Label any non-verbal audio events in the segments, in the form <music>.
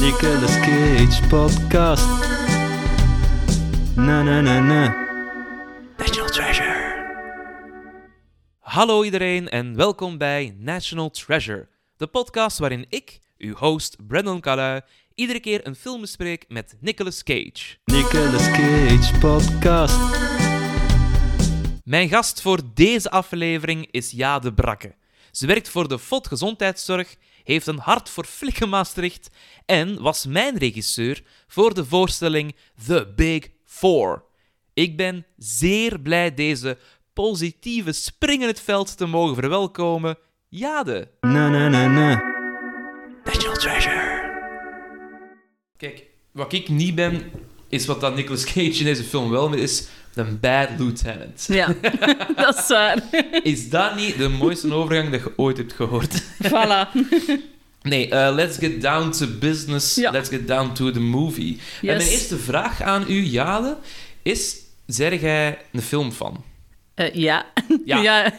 Nicolas Cage podcast. Na na na na. National Treasure. Hallo iedereen en welkom bij National Treasure, de podcast waarin ik, uw host Brandon Calais, iedere keer een film bespreek met Nicolas Cage. Nicolas Cage podcast. Mijn gast voor deze aflevering is Jade Brakke. Ze werkt voor de FOD Gezondheidszorg, heeft een hart voor Flikken Maastricht en was mijn regisseur voor de voorstelling The Big Four. Ik ben zeer blij deze positieve spring in het veld te mogen verwelkomen. Jade. Na na na na. National Treasure. Kijk, wat ik niet ben, is wat dat Nicolas Cage in deze film wel is, een bad lieutenant. Ja, <laughs> <laughs> dat is waar. Is dat niet de mooiste overgang dat je ooit hebt gehoord? <laughs> Voilà. Nee, eh, let's get down to business. Ja. Let's get down to the movie. En mijn eerste vraag aan u, Jade, is... Zeg jij een film van? Eh, ja. Ja. Ja.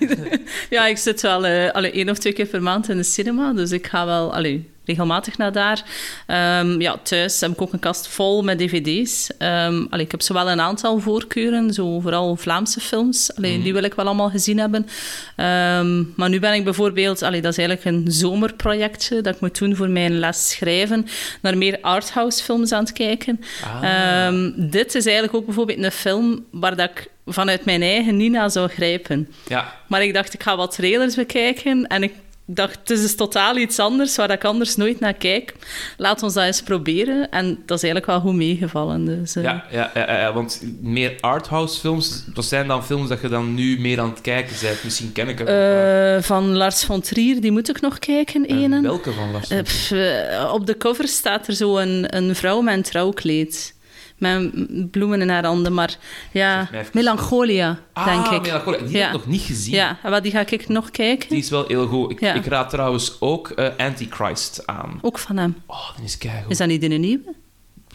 ja. ik zit wel eh alle één of twee keer per maand in de cinema, dus ik ga wel allee, regelmatig naar daar. Ehm, ja, thuis heb ik ook een kast vol met dvd's. Ehm, allee, ik heb zowel een aantal voorkeuren, zo vooral Vlaamse films. Allee, Die wil ik wel allemaal gezien hebben. Ehm, maar nu ben ik bijvoorbeeld, allee, dat is eigenlijk een zomerprojectje dat ik moet doen voor mijn les schrijven, naar meer arthouse films aan het kijken. Ehm, dit is eigenlijk ook bijvoorbeeld een film waar dat ik vanuit mijn eigen niet naar zou grijpen. Ja. Maar ik dacht, ik ga wat trailers bekijken en ik dacht, het is dus totaal iets anders waar ik anders nooit naar kijk. Laat ons dat eens proberen. En dat is eigenlijk wel goed meegevallen. Dus, eh, Ja, ja, ja, want meer arthouse films, dat zijn dan films dat je dan nu meer aan het kijken bent. Misschien ken ik het. eh, van Lars von Trier, die moet ik nog kijken, ene. welke van Lars? Pff, eh, op de cover staat er zo een, een vrouw met een trouwkleed. Met bloemen in haar handen, maar ja, Melancholia, ah, denk ik. Melancholia. Die Ja. heb ik nog niet gezien. Ja, en wat die ga ik nog kijken. Die is wel heel goed. Ik, Ja. ik raad trouwens ook eh, Antichrist aan. Ook van hem. Oh, die is keigoed. Is dat niet in een nieuwe?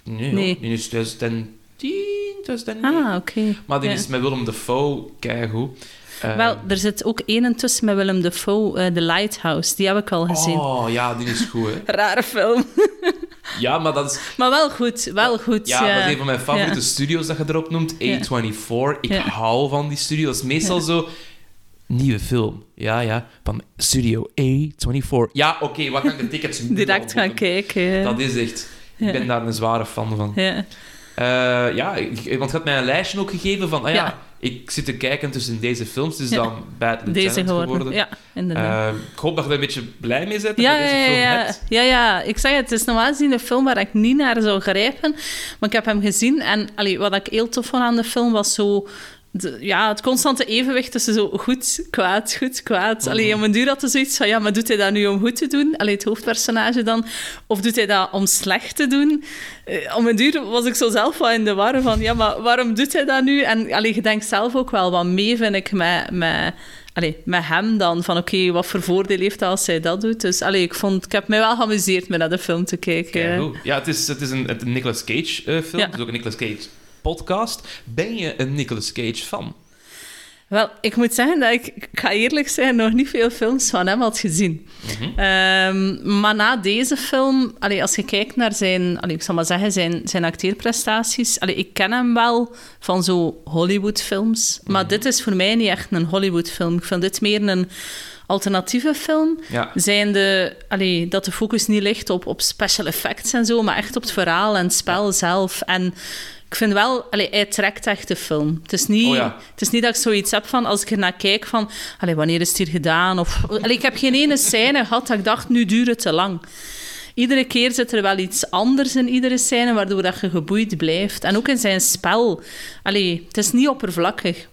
Nee, Nee. die is 2010, 2009. Ah, oké. Maar die Ja. is met Willem Dafoe keigoed. Eh, Wel, er zit ook één tussen met Willem Dafoe, eh The Lighthouse. Die heb ik al gezien. Oh, ja, die is goed, hè. <laughs> Rare film. <laughs> Ja, maar dat is... Maar wel goed, wel goed. Ja, Ja, dat is een van mijn favoriete Ja. studio's dat je erop noemt. Ja. A24. Ik hou van die studio. Dat is meestal zo... Nieuwe film. Ja, ja. Van Studio A24. Ja, oké. wat kan ik de tickets nu <laughs> Direct gaan kijken. Dat is echt... Ik ben daar een zware fan van. Ja. Eh, ja, want je had mij een lijstje ook gegeven van... Ah Ja. Ik zit te kijken tussen deze films. Dus Ja. dan Bad Lieutenant Deze geworden. geworden. Ja, inderdaad. Eh, ik hoop dat je er een beetje blij mee bent dat Ja, je deze ja, film ja, hebt. ja, ja. Ik zeg het, het is normaal gezien een film waar ik niet naar zou grijpen. Maar ik heb hem gezien en allee, wat ik heel tof vond aan de film was zo... de- ja, het constante evenwicht tussen zo goed, kwaad, goed, kwaad. Allee, om een duur had hij zoiets van, ja, maar doet hij dat nu om goed te doen? Allee, het hoofdpersonage dan. Of doet hij dat om slecht te doen? Eh, om een duur was ik zo zelf wel in de war van, ja, maar waarom doet hij dat nu? En allee, je denkt zelf ook wel wat mee, vind ik, met... met Allee, met hem dan, van oké, wat voor voordeel heeft dat als hij dat doet? Dus allee, ik, vond, ik heb mij wel geamuseerd met naar de film te kijken. Ja, het is, het is een, het een Nicolas Cage eh, film. Ja. Het is ook een Nicolas Cage podcast. Ben je een Nicolas Cage fan? Wel, ik moet zeggen dat ik, ik ga eerlijk zijn, nog niet veel films van hem had gezien. Mhm. Ehm, maar na deze film, allee, als je kijkt naar zijn, allee, ik zal maar zeggen, zijn, zijn acteerprestaties. Allee, ik ken hem wel van zo Hollywoodfilms. Maar dit is voor mij niet echt een Hollywoodfilm. Ik vind dit meer een alternatieve film. Ja. Zijnde, allee, dat de focus niet ligt op, op special effects en zo, maar echt op het verhaal en het spel zelf. En ik vind wel, allee, hij trekt echt de film. Het is, niet, Oh ja. het is niet dat ik zoiets heb van, als ik er naar kijk, van, allee, wanneer is het hier gedaan? Of, allee, ik heb geen ene scène gehad dat ik dacht, nu duurt het te lang. Iedere keer zit er wel iets anders in iedere scène, waardoor dat je geboeid blijft. En ook in zijn spel. Allee, het is niet oppervlakkig.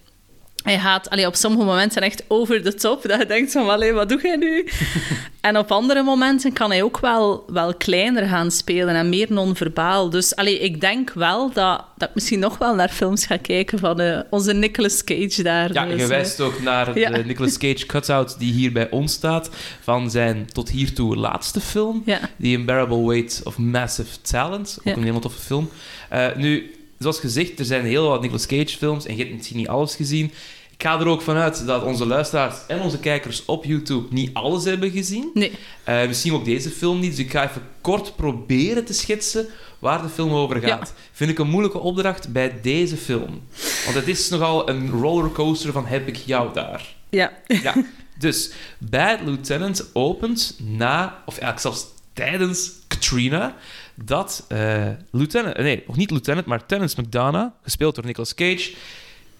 Hij gaat allee, op sommige momenten echt over de top. Dat je denkt van, allee, wat doe jij nu? <laughs> en op andere momenten kan hij ook wel, wel kleiner gaan spelen en meer non-verbaal. Dus allee, ik denk wel dat, dat ik misschien nog wel naar films ga kijken van eh, onze Nicolas Cage daar. Ja, Dus, je eh, wijst ook naar <laughs> ja. de Nicolas Cage cutout die hier bij ons staat van zijn tot hiertoe laatste film. Ja. The Unbearable Weight of Massive Talent. Ook Ja. een heel toffe film. Eh, nu, zoals gezegd, er zijn heel wat Nicolas Cage films en je hebt misschien niet alles gezien. Ik ga er ook vanuit dat onze luisteraars en onze kijkers op YouTube niet alles hebben gezien. Nee. Eh, misschien ook deze film niet, dus ik ga even kort proberen te schetsen waar de film over gaat. Vind ik een moeilijke opdracht bij deze film. Want het is nogal een rollercoaster van heb ik jou daar. Ja. Ja, <laughs> dus Bad Lieutenant opent na, of eigenlijk zelfs tijdens Katrina, dat eh Lieutenant, nee, nog niet Lieutenant, maar Terence McDonough, gespeeld door Nicolas Cage,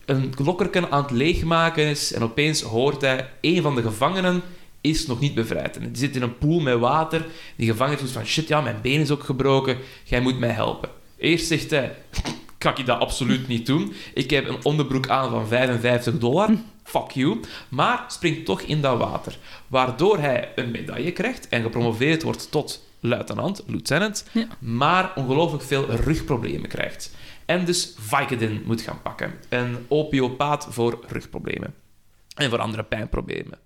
een lokkerken aan het leegmaken is en opeens hoort hij een van de gevangenen is nog niet bevrijd. En die zit in een pool met water. Die gevangene doet van shit, ja, mijn been is ook gebroken. Jij moet mij helpen. Eerst zegt hij, kan ik dat absoluut niet doen. Ik heb een onderbroek aan van 55 dollar. Fuck you. Maar springt toch in dat water. Waardoor hij een medaille krijgt en gepromoveerd wordt tot luitenant, lieutenant. Ja. Maar ongelooflijk veel rugproblemen krijgt. En dus Vicodin moet gaan pakken. Een opiopaat voor rugproblemen. En voor andere pijnproblemen.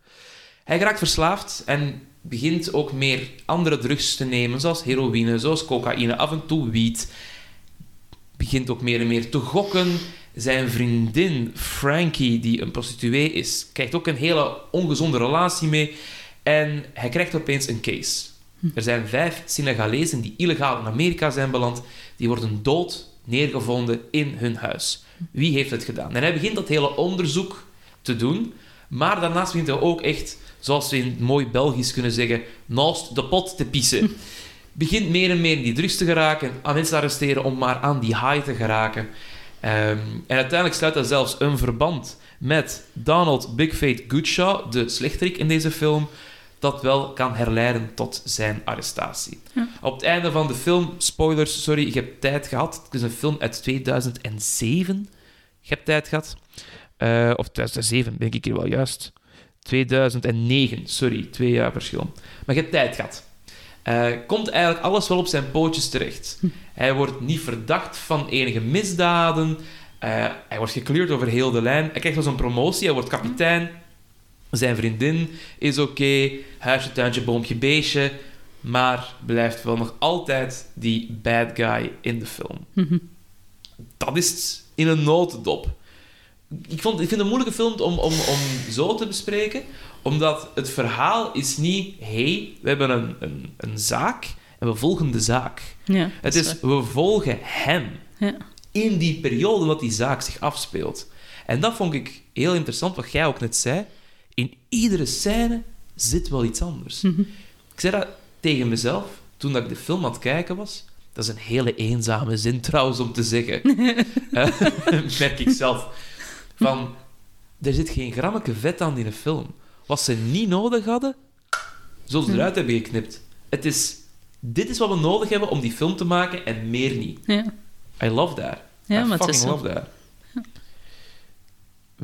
Hij raakt verslaafd en begint ook meer andere drugs te nemen, zoals heroïne, zoals cocaïne, af en toe wiet. Begint ook meer en meer te gokken. Zijn vriendin Frankie, die een prostituee is, krijgt ook een hele ongezonde relatie mee. En hij krijgt opeens een case. Er zijn vijf Senegalezen die illegaal in Amerika zijn beland. Die worden dood neergevonden in hun huis. Wie heeft het gedaan? En hij begint dat hele onderzoek te doen. Maar daarnaast begint hij ook echt, zoals we in het mooi Belgisch kunnen zeggen, naast de pot te pissen. <laughs> Begint meer en meer in die drugs te geraken, aan mensen te arresteren om maar aan die high te geraken. Ehm, en uiteindelijk sluit hij zelfs een verband met Donald Big Fate Goodshaw, de slechterik in deze film, dat wel kan herleiden tot zijn arrestatie. Op het einde van de film, spoilers, sorry, ik heb tijd gehad. Het is een film uit 2007. Je hebt tijd gehad. Eh, of 2007, denk ik hier wel juist. 2009, sorry, twee jaar verschil. Maar je hebt tijd gehad. Eh, komt eigenlijk alles wel op zijn pootjes terecht. Hij wordt niet verdacht van enige misdaden. Eh, hij wordt gekleurd over heel de lijn. Hij krijgt wel zo'n promotie, hij wordt kapitein. Zijn vriendin is oké. Huisje, tuintje, boompje, beestje. Maar blijft wel nog altijd die bad guy in de film. Dat is in een notendop. Ik, vond, ik vind het een moeilijke film om, om, om zo te bespreken. Omdat het verhaal is niet... hey, we hebben een, een, een zaak en we volgen de zaak. Ja, Het is, we volgen hem. Ja. in die periode dat die zaak zich afspeelt. En dat vond ik heel interessant, wat jij ook net zei. In iedere scène zit wel iets anders. Ik zei dat tegen mezelf toen dat ik de film aan het kijken was. Dat is een hele eenzame zin trouwens om te zeggen. <laughs> Eh, <laughs> merk ik zelf. Van, er zit geen grammetje vet aan in een film. Wat ze niet nodig hadden, zullen ze eruit hebben geknipt. Het is, dit is wat we nodig hebben om die film te maken en meer niet. I love that. Ja, I maar het fucking is love that.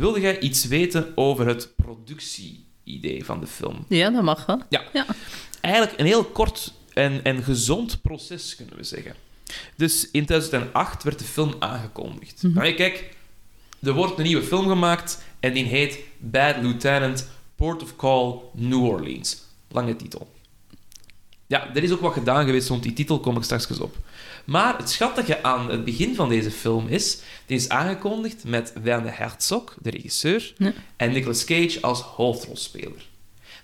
Wilde jij iets weten over het productie-idee van de film? ja, dat mag wel. Ja. Ja. Eigenlijk een heel kort en, en gezond proces, kunnen we zeggen. Dus in 2008 werd de film aangekondigd. Mhm. Nou, kijk, er wordt een nieuwe film gemaakt en die heet Bad Lieutenant, Port of Call, New Orleans. Lange titel. Ja, er is ook wat gedaan geweest rond die titel, kom ik straks op. Maar het schattige aan het begin van deze film is... Die is aangekondigd met Werner Herzog, de regisseur, Ja. en Nicolas Cage als hoofdrolspeler.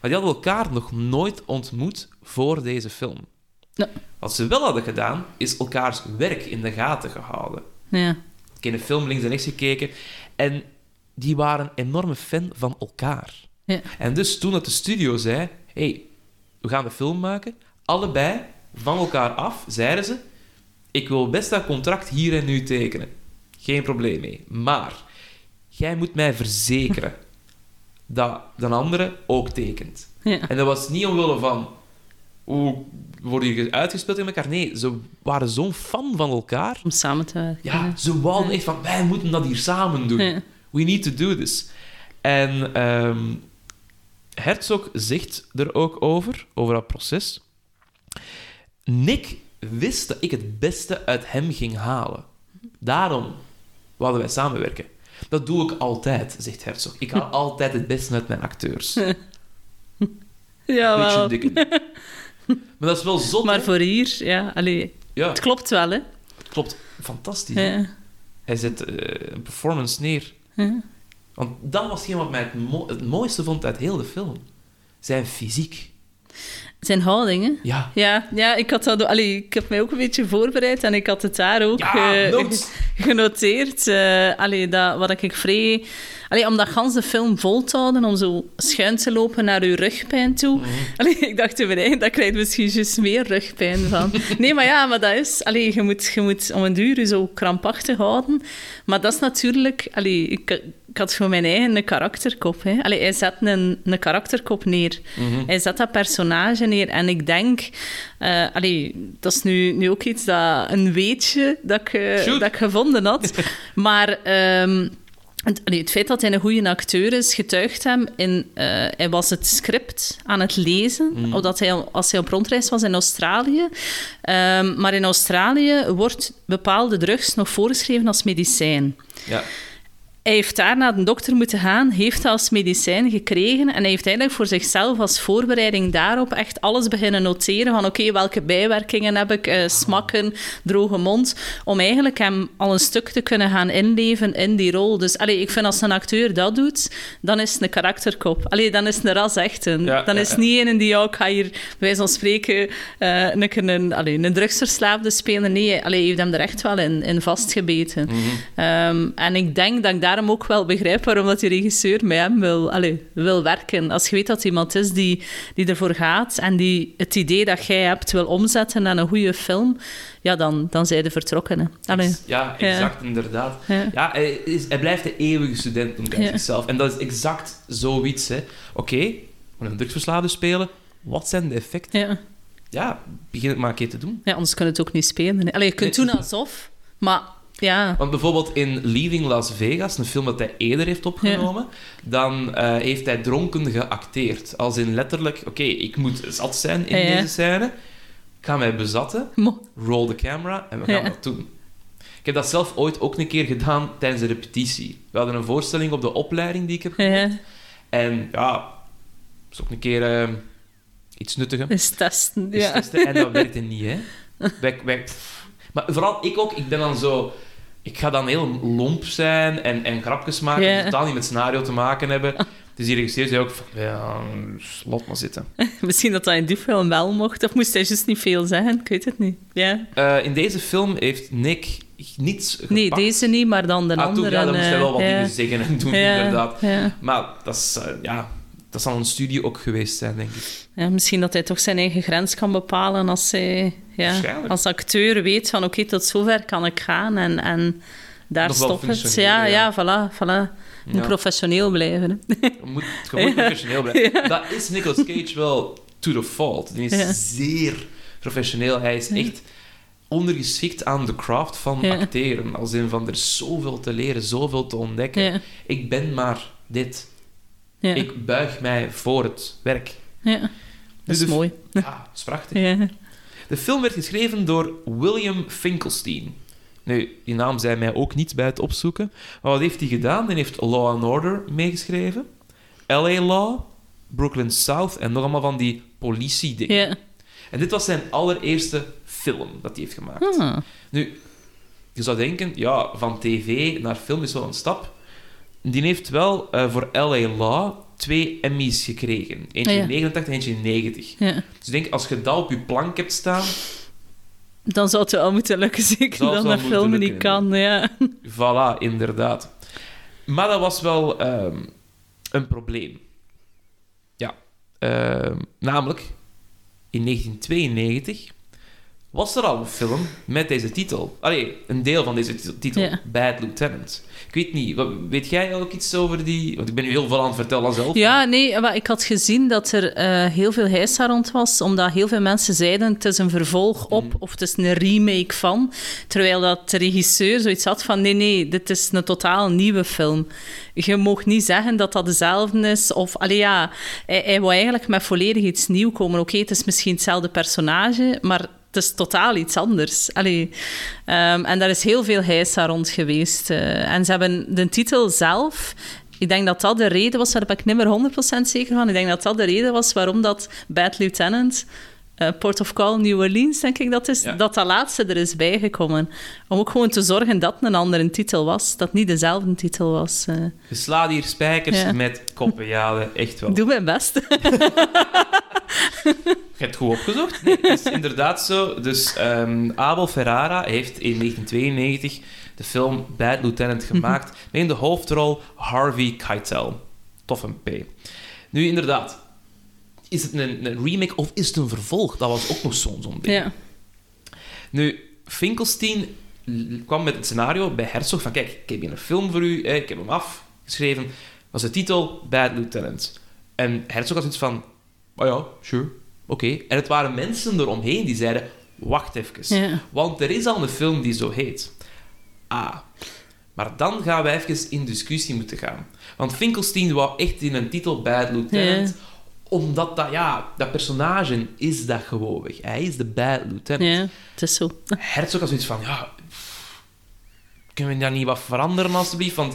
Maar die hadden elkaar nog nooit ontmoet voor deze film. Ja. Wat ze wel hadden gedaan, is elkaars werk in de gaten gehouden. Ja. Ik heb in de film links en rechts gekeken en die waren een enorme fan van elkaar. Ja. En dus toen dat de studio zei, hey, we gaan de film maken, allebei van elkaar af, zeiden ze, ik wil best dat contract hier en nu tekenen. Geen probleem mee. Maar jij moet mij verzekeren <laughs> dat de andere ook tekent. Ja. En dat was niet omwille van hoe worden hier uitgespeeld in elkaar. Nee, ze waren zo'n fan van elkaar. Om samen te werken. Ja, ze wouden echt van, wij moeten dat hier samen doen. We need to do this. En ehm, Herzog zegt er ook over, over dat proces. Nick wist dat ik het beste uit hem ging halen. Daarom wouden wij samenwerken. Dat doe ik altijd, zegt Herzog. Ik haal <laughs> altijd het beste uit mijn acteurs. <laughs> Ja, wel. Maar dat is wel zot, Maar hè? voor hier, ja, allee, Ja, het klopt wel, hè. klopt. Fantastisch. Ja. Hij zet eh, een performance neer. Ja. Want dat was hetgeen wat mij het, mo- het mooiste vond uit heel de film. Zijn fysiek. Zijn houdingen. Ja. Ja, ja, ik had dat... Allee, ik heb mij ook een beetje voorbereid en ik had het daar ook Ja, eh, genoteerd. Allee, dat, wat ik vrij... Allee, om dat gans de film vol te houden, om zo schuin te lopen naar uw rugpijn toe. Allee, ik dacht toen, nee, daar krijg je misschien juist meer rugpijn van. Nee, maar ja, maar dat is... Allee, je moet, je moet om een duur je zo krampachtig houden. Maar dat is natuurlijk... Allee, ik, ik had voor mijn eigen karakterkop. Hè. Allee, hij zet een, een karakterkop neer. Mhm. Hij zet dat personage neer. En ik denk... eh allee, dat is nu, nu ook iets dat... Een weetje dat ik, eh, Shoot. dat ik gevonden had. <laughs> maar... ehm, het, allee, het feit dat hij een goede acteur is, getuigt hem in... eh, hij was het script aan het lezen, Mm. omdat hij, als hij op rondreis was in Australië. Ehm, maar in Australië wordt bepaalde drugs nog voorgeschreven als medicijn. Ja. Hij heeft daar naar de dokter moeten gaan, heeft dat als medicijn gekregen en hij heeft eigenlijk voor zichzelf als voorbereiding daarop echt alles beginnen noteren van oké, welke bijwerkingen heb ik, eh, smakken, droge mond, om eigenlijk hem al een stuk te kunnen gaan inleven in die rol. Dus allee, ik vind als een acteur dat doet, dan is het een karakterkop. Allee, dan is het een ras echt een. Ja, dan ja, is het ja. niet een die, ja, ik ga hier bij wijze van spreken eh, een, een, allee, een drugsverslaafde spelen. Nee, allee, hij heeft hem er echt wel in, in vastgebeten. Mhm. Ehm, en ik denk dat ik daarom ook wel begrijp waarom dat die regisseur met hem wil, allee, wil werken. Als je weet dat iemand is die, die ervoor gaat en die het idee dat jij hebt wil omzetten naar een goede film, ja, dan, dan zijn de vertrokken. Hè. Allee. Ja, Ja. exact, inderdaad. Ja. Ja, hij, is, hij blijft de eeuwige student, noemt hij Ja. zichzelf. En dat is exact zoiets. Oké, we gaan een drugsverslaafde spelen. Wat zijn de effecten? Ja. Ja, begin het maar een keer te doen. ja, anders je het ook niet spelen. Allee, je kunt Nee. doen alsof, maar ja. Want bijvoorbeeld in Leaving Las Vegas, een film dat hij eerder heeft opgenomen, dan eh, heeft hij dronken geacteerd. Als in letterlijk, oké, ik moet zat zijn in Ja, deze scène. Ik ga mij bezatten, <laughs> roll the camera en we gaan dat doen. Ik heb dat zelf ooit ook een keer gedaan tijdens de repetitie. We hadden een voorstelling op de opleiding die ik heb Ja, En ja, is ook een keer eh, iets nuttiger. is testen. Is Ja. testen. En dat <laughs> werkte niet, hè. Wij, maar vooral ik ook, ik ben dan zo... Ik ga dan heel lomp zijn en, en grapjes maken Ja. die totaal niet met scenario te maken hebben. Dus die regisseur zei ook van, ja, laat maar zitten. <laughs> Misschien dat dat in die film wel mocht, of moest hij juist niet veel zeggen? Ik weet het niet. Ja. Eh, in deze film heeft Nick niets gepakt. Nee, deze niet, maar dan de Ah, toen, andere. ja, dan moest hij wel eh, wat ja. dingen zeggen en doen, inderdaad. Maar dat is, eh, ja, dat zal een studie ook geweest zijn, denk ik. Ja, misschien dat hij toch zijn eigen grens kan bepalen als hij ja, als acteur weet van oké, tot zover kan ik gaan en, en daar stopt het. Ja, ja. ja, voilà, voilà. Je moet professioneel blijven. Hè. Je moet, je moet professioneel blijven. <laughs> Dat is Nicolas Cage wel to the fault. Die is zeer professioneel. Hij is echt ondergeschikt aan de craft van Ja. acteren. Als in van, er is zoveel te leren, zoveel te ontdekken. Ja, Ik ben maar dit. Ja, Ik buig mij voor het werk. ja. Dat Dus is mooi. Ja, dat is prachtig. Ja. De film werd geschreven door William Finkelstein. Nu, die naam zei mij ook niet bij het opzoeken. Maar wat heeft hij gedaan? Hij heeft Law and Order meegeschreven. L.A. Law, Brooklyn South en nog allemaal van die politiedingen. Ja. En dit was zijn allereerste film dat hij heeft gemaakt. Ah. Nu, je zou denken, ja, van tv naar film is wel een stap. Die heeft wel eh, voor L.A. Law twee Emmys gekregen. Eentje Ah, ja. in 89 en eentje in 90. ja. Dus ik denk, als je dat op je plank hebt staan, Dan zou het wel moeten lukken, <laughs> zeker dan dat filmen niet kan. Ja. Voilà, inderdaad. Maar dat was wel ehm, een probleem. Ja. Ehm, namelijk, in 1992 was er al een film met deze titel. Allee, een deel van deze ti- titel. Bad Lieutenant. Ik weet niet, wat, weet jij ook iets over die... Want ik ben nu heel veel aan het vertellen zelf. Ja, nee, maar ik had gezien dat er eh, heel veel heisa rond was, omdat heel veel mensen zeiden het is een vervolg op of het is een remake van. Terwijl dat de regisseur zoiets had van nee, nee, dit is een totaal nieuwe film. Je mag niet zeggen dat dat dezelfde is. Of, allee, ja, hij, hij wou eigenlijk met volledig iets nieuws komen. Oké, het is misschien hetzelfde personage, maar het is totaal iets anders. Allee, ehm, en daar is heel veel heisa rond geweest. eh. en ze hebben de titel zelf... Ik denk dat dat de reden was, daar ben ik niet meer 100% zeker van. Ik denk dat dat de reden was waarom dat Bad Lieutenant, eh, Port of Call, New Orleans, denk ik dat is, Ja. dat dat laatste er is bijgekomen. Om ook gewoon te zorgen dat een andere titel was, dat niet dezelfde titel was. eh. Je slaat hier spijkers Ja. met koppen, ja, echt wel. Doe mijn best. <laughs> Je hebt het goed opgezocht. Nee, het is inderdaad zo. Dus ehm, Abel Ferrara heeft in 1992 de film Bad Lieutenant <laughs> gemaakt met in de hoofdrol Harvey Keitel. Tof een P. Nu, inderdaad. Is het een, een remake of is het een vervolg? Dat was ook nog zo'n zo'n ding. ja. Nu, Finkelstein kwam met het scenario bij Herzog van kijk, ik heb hier een film voor u, ik heb hem afgeschreven. was de titel Bad Lieutenant. En Herzog had iets van, oh ja, sure, oké. En het waren mensen eromheen die zeiden, wacht even. Ja. Want er is al een film die zo heet. Ah. Maar dan gaan we even in discussie moeten gaan. Want Finkelstein wou echt in een titel Bad Lieutenant... Ja. Omdat dat, ja, dat personage is dat gewoonweg. Hij is de Bad Lieutenant. ja, het is zo. <laughs> Herzog had zoiets van, ja, kunnen we daar niet wat veranderen alstublieft? Want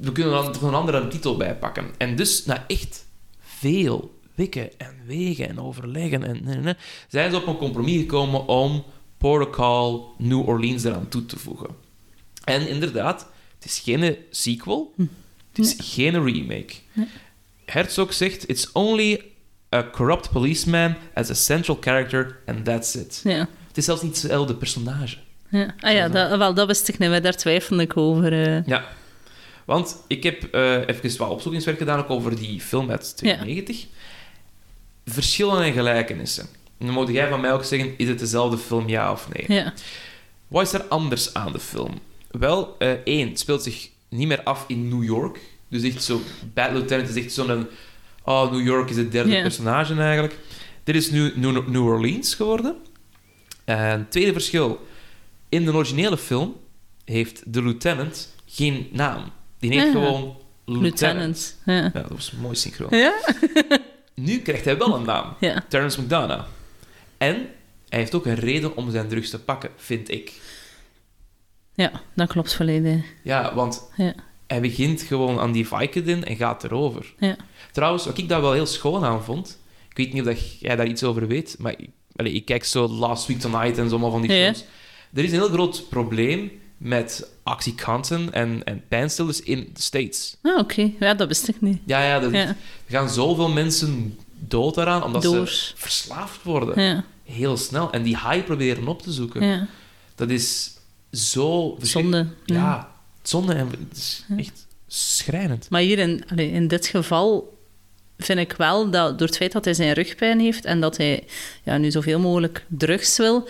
we kunnen er toch een andere titel bij pakken. En dus, na echt veel wikken en wegen en overleggen, en, en, en, zijn ze op een compromis gekomen om Protocol New Orleans eraan toe te voegen. En inderdaad, het is geen sequel, het is geen remake. Herzog zegt, it's only a corrupt policeman as a central character and that's it. Ja. Het is zelfs niet hetzelfde personage. Ja. Ah ja, dat, wel, dat wist ik niet. Daar twijfelde ik over. eh. Ja. Want ik heb eh even wat opzoekingswerk gedaan ook over die film uit 92. Verschillen en gelijkenissen. En dan moet jij van mij ook zeggen, is het dezelfde film, ja of nee? Ja. Wat is er anders aan de film? Wel, eh, één, het speelt zich niet meer af in New York. Dus echt zo, Bad Lieutenant is echt zo'n... Oh, New York is het derde personage eigenlijk. Dit is nu New, New Orleans geworden. En tweede verschil. In de originele film heeft de lieutenant geen naam. Die heet gewoon lieutenant. Lieutenant. Ja. Ja, dat was mooi synchroon. Ja? <laughs> Nu krijgt hij wel een naam. Ja. Terrence McDonough. En hij heeft ook een reden om zijn drugs te pakken, vind ik. ja, dat klopt volledig. Ja, want Ja. hij begint gewoon aan die Vicodin en gaat erover. Ja. Trouwens, wat ik daar wel heel schoon aan vond... Ik weet niet of jij daar iets over weet, maar ik, allee, ik kijk zo Last Week Tonight en zo allemaal van die films. Er is een heel groot probleem met Oxycontin en, en pijnstillers in de States. Ah, oké. Ja, dat wist ik niet. Ja, ja, er, Ja. er gaan zoveel mensen dood daaraan, omdat Door. ze verslaafd worden. Ja. Heel snel. En die high proberen op te zoeken. Ja. Dat is zo... Zonde. Ja, zonde. En het is echt schrijnend. Maar hier in, allee, in dit geval vind ik wel dat door het feit dat hij zijn rugpijn heeft en dat hij ja, nu zoveel mogelijk drugs wil,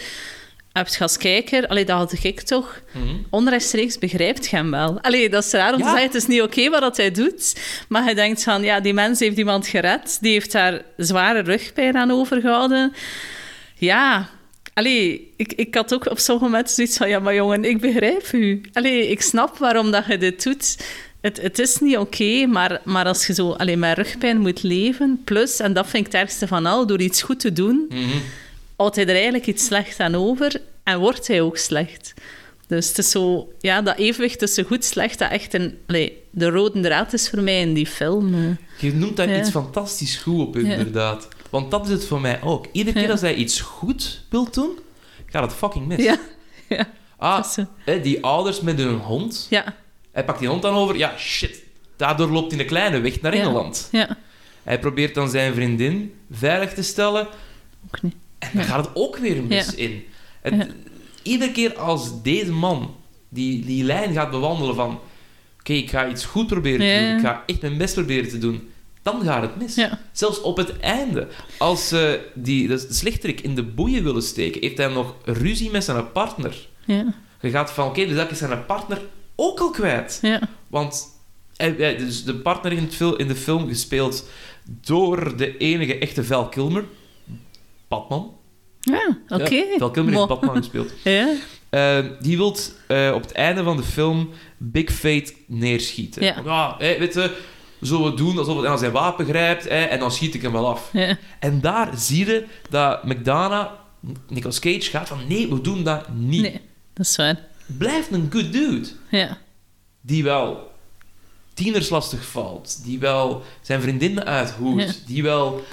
heb je als kijker, allee, dat had ik toch, Mhm. onrechtstreeks begrijpt je hem wel. Allee, dat is raar om Ja. te zeggen, het is niet oké wat dat hij doet, maar je denkt van, ja, die mens heeft iemand gered, die heeft daar zware rugpijn aan overgehouden. Ja, allee, ik, ik had ook op sommige momenten zoiets van, ja, maar jongen, ik begrijp u. Allee, ik snap waarom dat je dit doet. Het, het is niet oké, maar, maar als je zo alleen met rugpijn moet leven, plus, en dat vind ik het ergste van al, door iets goed te doen, Mhm. Houdt hij er eigenlijk iets slecht aan over en wordt hij ook slecht. Dus het is zo, ja, dat evenwicht tussen goed en slecht, dat echt een, allee, de rode draad is voor mij in die film. eh. Je noemt daar Ja. iets fantastisch goed op, inderdaad. Want dat is het voor mij ook. Iedere keer Ja. als hij iets goed wilt doen, gaat het fucking mis. Ja, ja, ah, hè, die ouders met hun hond. ja, Hij pakt die hond dan over. Ja, shit. Daardoor loopt hij een kleine weg naar Ja. Engeland. ja, Hij probeert dan zijn vriendin veilig te stellen. ook niet. En dan gaat het ook weer mis in. Het-. Iedere keer als deze man die, die lijn gaat bewandelen van... Oké, ik ga iets goed proberen te doen. Ik ga echt mijn best proberen te doen. dan gaat het mis. Ja. Zelfs op het einde, als ze die, de slechterik in de boeien willen steken, heeft hij nog ruzie met zijn partner. Ja. Je gaat van, oké, dus dat is zijn partner ook al kwijt. Ja. Want hij- hij- dus de partner in, het in de film gespeeld door de enige echte Val Kilmer. Batman. Ja, oké. Ja, Val heeft Batman gespeeld. <laughs> Ja. Eh, die wil op het einde van de film Big Fate neerschieten. Ja. Ja weet je, zullen we doen alsof hij aan zijn wapen grijpt en dan schiet ik hem wel af. Ja. En daar zie je dat McDonough, Nicolas Cage, gaat van nee, we doen dat niet. Nee, dat is waar. Blijft een good dude. Ja. Die wel tieners lastig valt. Die wel zijn vriendinnen uithoert. Ja. Die wel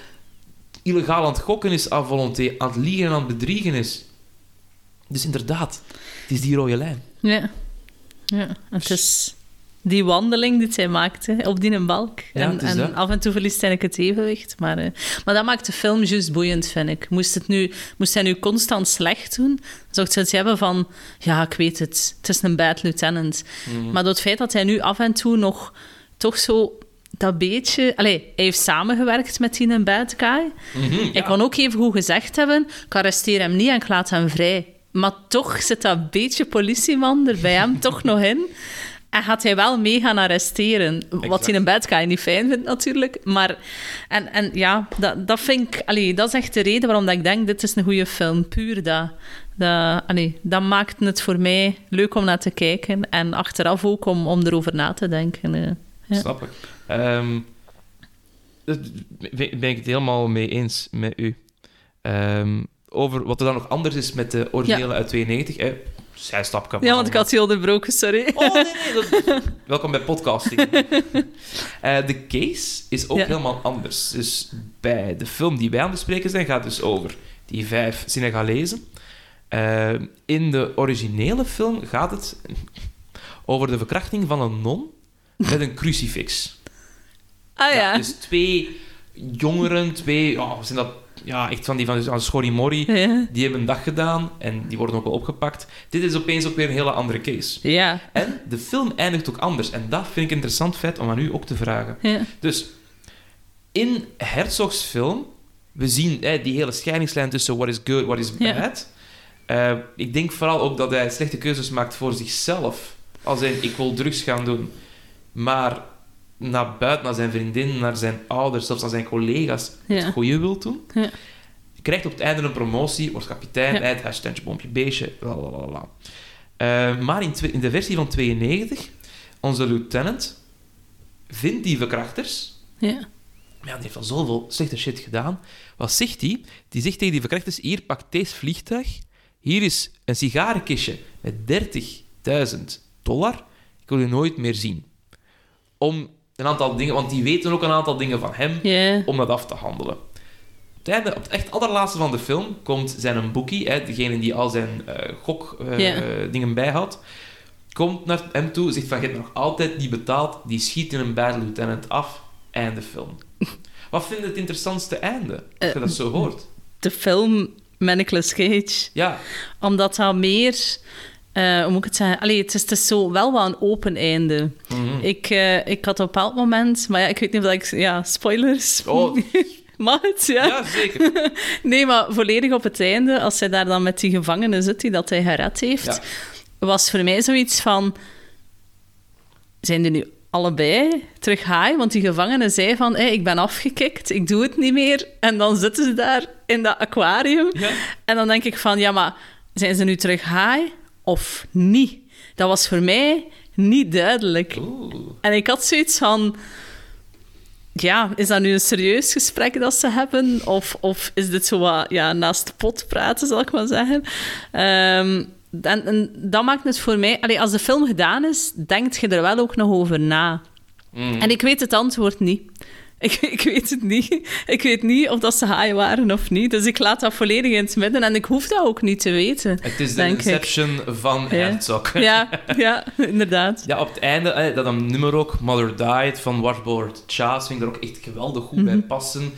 illegaal aan het gokken is à volonté. Aan het liegen en aan het bedriegen is. Dus inderdaad, het is die rode lijn. Ja. Ja. Het is die wandeling die hij maakte op die balk. Ja, en en af en toe verliest hij het evenwicht. Maar, eh, maar dat maakt de film juist boeiend, vind ik. Moest, het nu, moest hij nu constant slecht doen, dan zou ik zoiets hebben van... Ja, ik weet het. Het is een bad lieutenant. Mhm. Maar door het feit dat hij nu af en toe nog toch zo dat beetje... Allee, hij heeft samengewerkt met die een bad guy. Ik kan ook even goed gezegd hebben, ik arresteer hem niet en ik laat hem vrij. Maar toch zit dat beetje politieman er bij hem toch nog in. En gaat hij wel mee gaan arresteren. Wat hij in bed kan je niet fijn vindt, natuurlijk. Maar, en, en ja, dat, dat vind ik... Allee, dat is echt de reden waarom dat ik denk, dit is een goede film. Puur dat. Dat, allee, dat maakt het voor mij leuk om naar te kijken. En achteraf ook om, om erover na te denken. eh. Ja. Snap ik. Ehm, dat ben ik het helemaal mee eens met u. Ehm, over wat er dan nog anders is met de originele uit 92. Eh, zijstapje. Ja, want ik had je onderbroken, sorry. Oh, nee, nee. dat- <laughs> Welkom bij podcasting. <laughs> Eh, de case is ook Ja. helemaal anders. Dus bij de film die wij aan het bespreken zijn, gaat het dus over die vijf Senegalezen. Eh, in de originele film gaat het over de verkrachting van een non met een crucifix. Ah ja. dus twee jongeren, twee... Ja, zijn dat? Ja, echt van die van, van Schorrimorri. Ja. Die hebben een dag gedaan en die worden ook wel opgepakt. Dit is opeens ook weer een hele andere case. Ja. En de film eindigt ook anders. En dat vind ik een interessant feit om aan u ook te vragen. Ja. Dus, in Herzogs film, we zien hè, die hele scheidingslijn tussen what is good, what is Ja. bad. Eh, ik denk vooral ook dat hij slechte keuzes maakt voor zichzelf. Als in, ik wil drugs gaan doen. Maar naar buiten, naar zijn vriendin, naar zijn ouders, zelfs naar zijn collega's, Ja. het goede wil doen. Ja. Krijgt op het einde een promotie, wordt kapitein, Ja. bij het hashtagje bompje beestje, lalalala. Eh, maar in, de versie van 92, onze lieutenant vindt die verkrachters, Ja. maar ja, die heeft al zoveel slechte shit gedaan. Wat zegt hij? Die zegt tegen die verkrachters, hier, pak deze vliegtuig, hier is een sigarenkistje met 30.000 dollar, ik wil je nooit meer zien. Om een aantal dingen, want die weten ook een aantal dingen van hem, om dat af te handelen. Op het, einde, op het echt allerlaatste van de film komt zijn een boekie, hè, degene die al zijn eh gokdingen Ja. dingen bijhoudt, komt naar hem toe, zegt van, je hebt nog altijd niet betaald, die schiet in een bad lieutenant af, einde film. <laughs> Wat vind je het interessantste einde, als je dat zo hoort? De film met Nicolas Cage. Ja, Omdat dat meer... eh, hoe moet ik het zeggen? Allee, het is, het is zo wel wel een open einde. mhm. Ik, eh, ik had op een bepaald moment... Maar ja, ik weet niet of ik... Ja, spoilers. Oh. <laughs> Mag het, ja? ja, zeker. <laughs> Nee, maar volledig op het einde, als hij daar dan met die gevangenen zit die dat hij gered heeft, Ja. was voor mij zoiets van... Zijn die nu allebei terug high? Want die gevangenen zei van, hey, ik ben afgekikt, ik doe het niet meer. En dan zitten ze daar in dat aquarium. Ja. En dan denk ik van, ja, maar zijn ze nu terug high of niet? Dat was voor mij niet duidelijk. Oeh. En ik had zoiets van... Ja, is dat nu een serieus gesprek dat ze hebben? Of, of is dit zo wat ja, naast de pot praten, zal ik maar zeggen? Ehm, en, en dat maakt het voor mij... Allee, als de film gedaan is, denkt je er wel ook nog over na. Mhm. En ik weet het antwoord niet. Ik, ik weet het niet. Ik weet niet of dat ze high waren of niet. Dus ik laat dat volledig in het midden. En ik hoef dat ook niet te weten. Het is de ik. Inception van Ja. Herzog. Ja, <laughs> ja, inderdaad. Ja, op het einde, dat een nummer ook, Mother Died, van Washboard Chas, vind ik er ook echt geweldig goed bij Mhm. passen.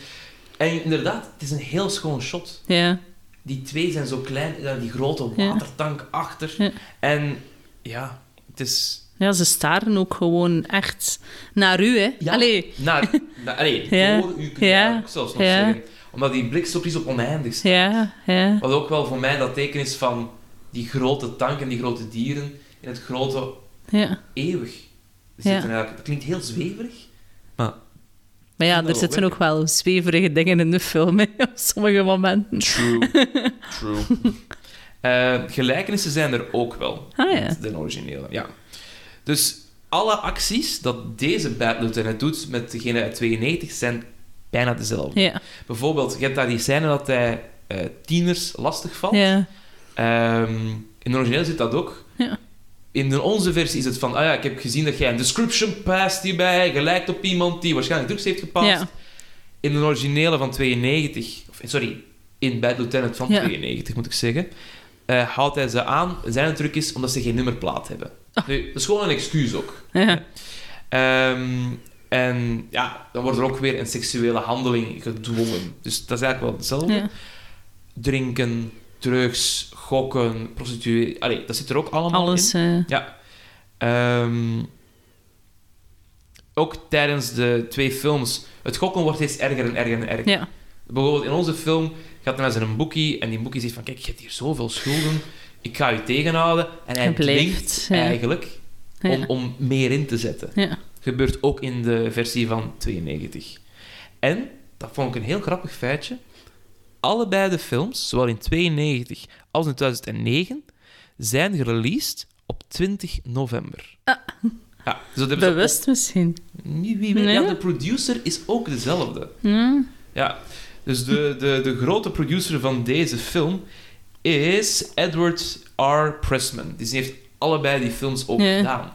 En inderdaad, het is een heel schoon shot. Ja, Die twee zijn zo klein, die grote Ja. watertank achter. Ja. En ja, het is Ja, ze staren ook gewoon echt naar u, hè. Allee, Naar, <laughs> naar, allee, Ja. door u kun je Ja. ook zelfs nog Ja. zeggen. Omdat die blik zo precies op oneindig staat. ja, ja. Wat ook wel voor mij dat teken is van die grote tank en die grote dieren in het grote ja. eeuwig. Ja. Zitten. Het klinkt heel zweverig, maar Maar ja, er zitten ook wel zweverige dingen in de film, hè, <laughs> op sommige momenten. True. <laughs> True. Eh, gelijkenissen zijn er ook wel. Ah, ja. Met de originele, ja. Dus alle acties dat deze Bad Lieutenant doet met degene uit 92 zijn bijna dezelfde. Ja, Bijvoorbeeld, je hebt daar die scène dat hij eh, tieners lastig valt. ja, Ehm, in de origineel zit dat ook. Ja. In de onze versie is het van, ah ja, ik heb gezien dat jij een description past hierbij, gelijkt op iemand die waarschijnlijk drugs heeft gepast. In de originele van 92, of sorry, in Bad Lieutenant van Ja. 92 moet ik zeggen, eh, houdt hij ze aan. Zijn truc is omdat ze geen nummerplaat hebben. <laughs> Nu, dat is gewoon een excuus ook. ja. Ehm, en ja, dan wordt er ook weer een seksuele handeling gedwongen. Dus dat is eigenlijk wel hetzelfde. ja. Drinken, drugs, gokken, prostituee. Allee, dat zit er ook allemaal Alles. in. eh, Ja. Ehm, ook tijdens de twee films, het gokken wordt steeds erger en erger en erger. ja. Bijvoorbeeld in onze film gaat hij naar zijn boekie en die boekie zegt van kijk, je hebt hier zoveel schulden, ik ga je tegenhouden. En hij dwingt ja. eigenlijk Ja. om, om meer in te zetten. ja. Gebeurt ook in de versie van 92. En, dat vond ik een heel grappig feitje, allebei de films, zowel in 92 als in 2009, zijn gereleased op 20 november. Ah. Ja, dus dat Bewust misschien. Wie, wie weet. Nee? Ja, de producer is ook dezelfde. Ja, dus de, de, de grote producer van deze film is Edward R. Pressman. Dus die heeft allebei die films ook Ja. gedaan.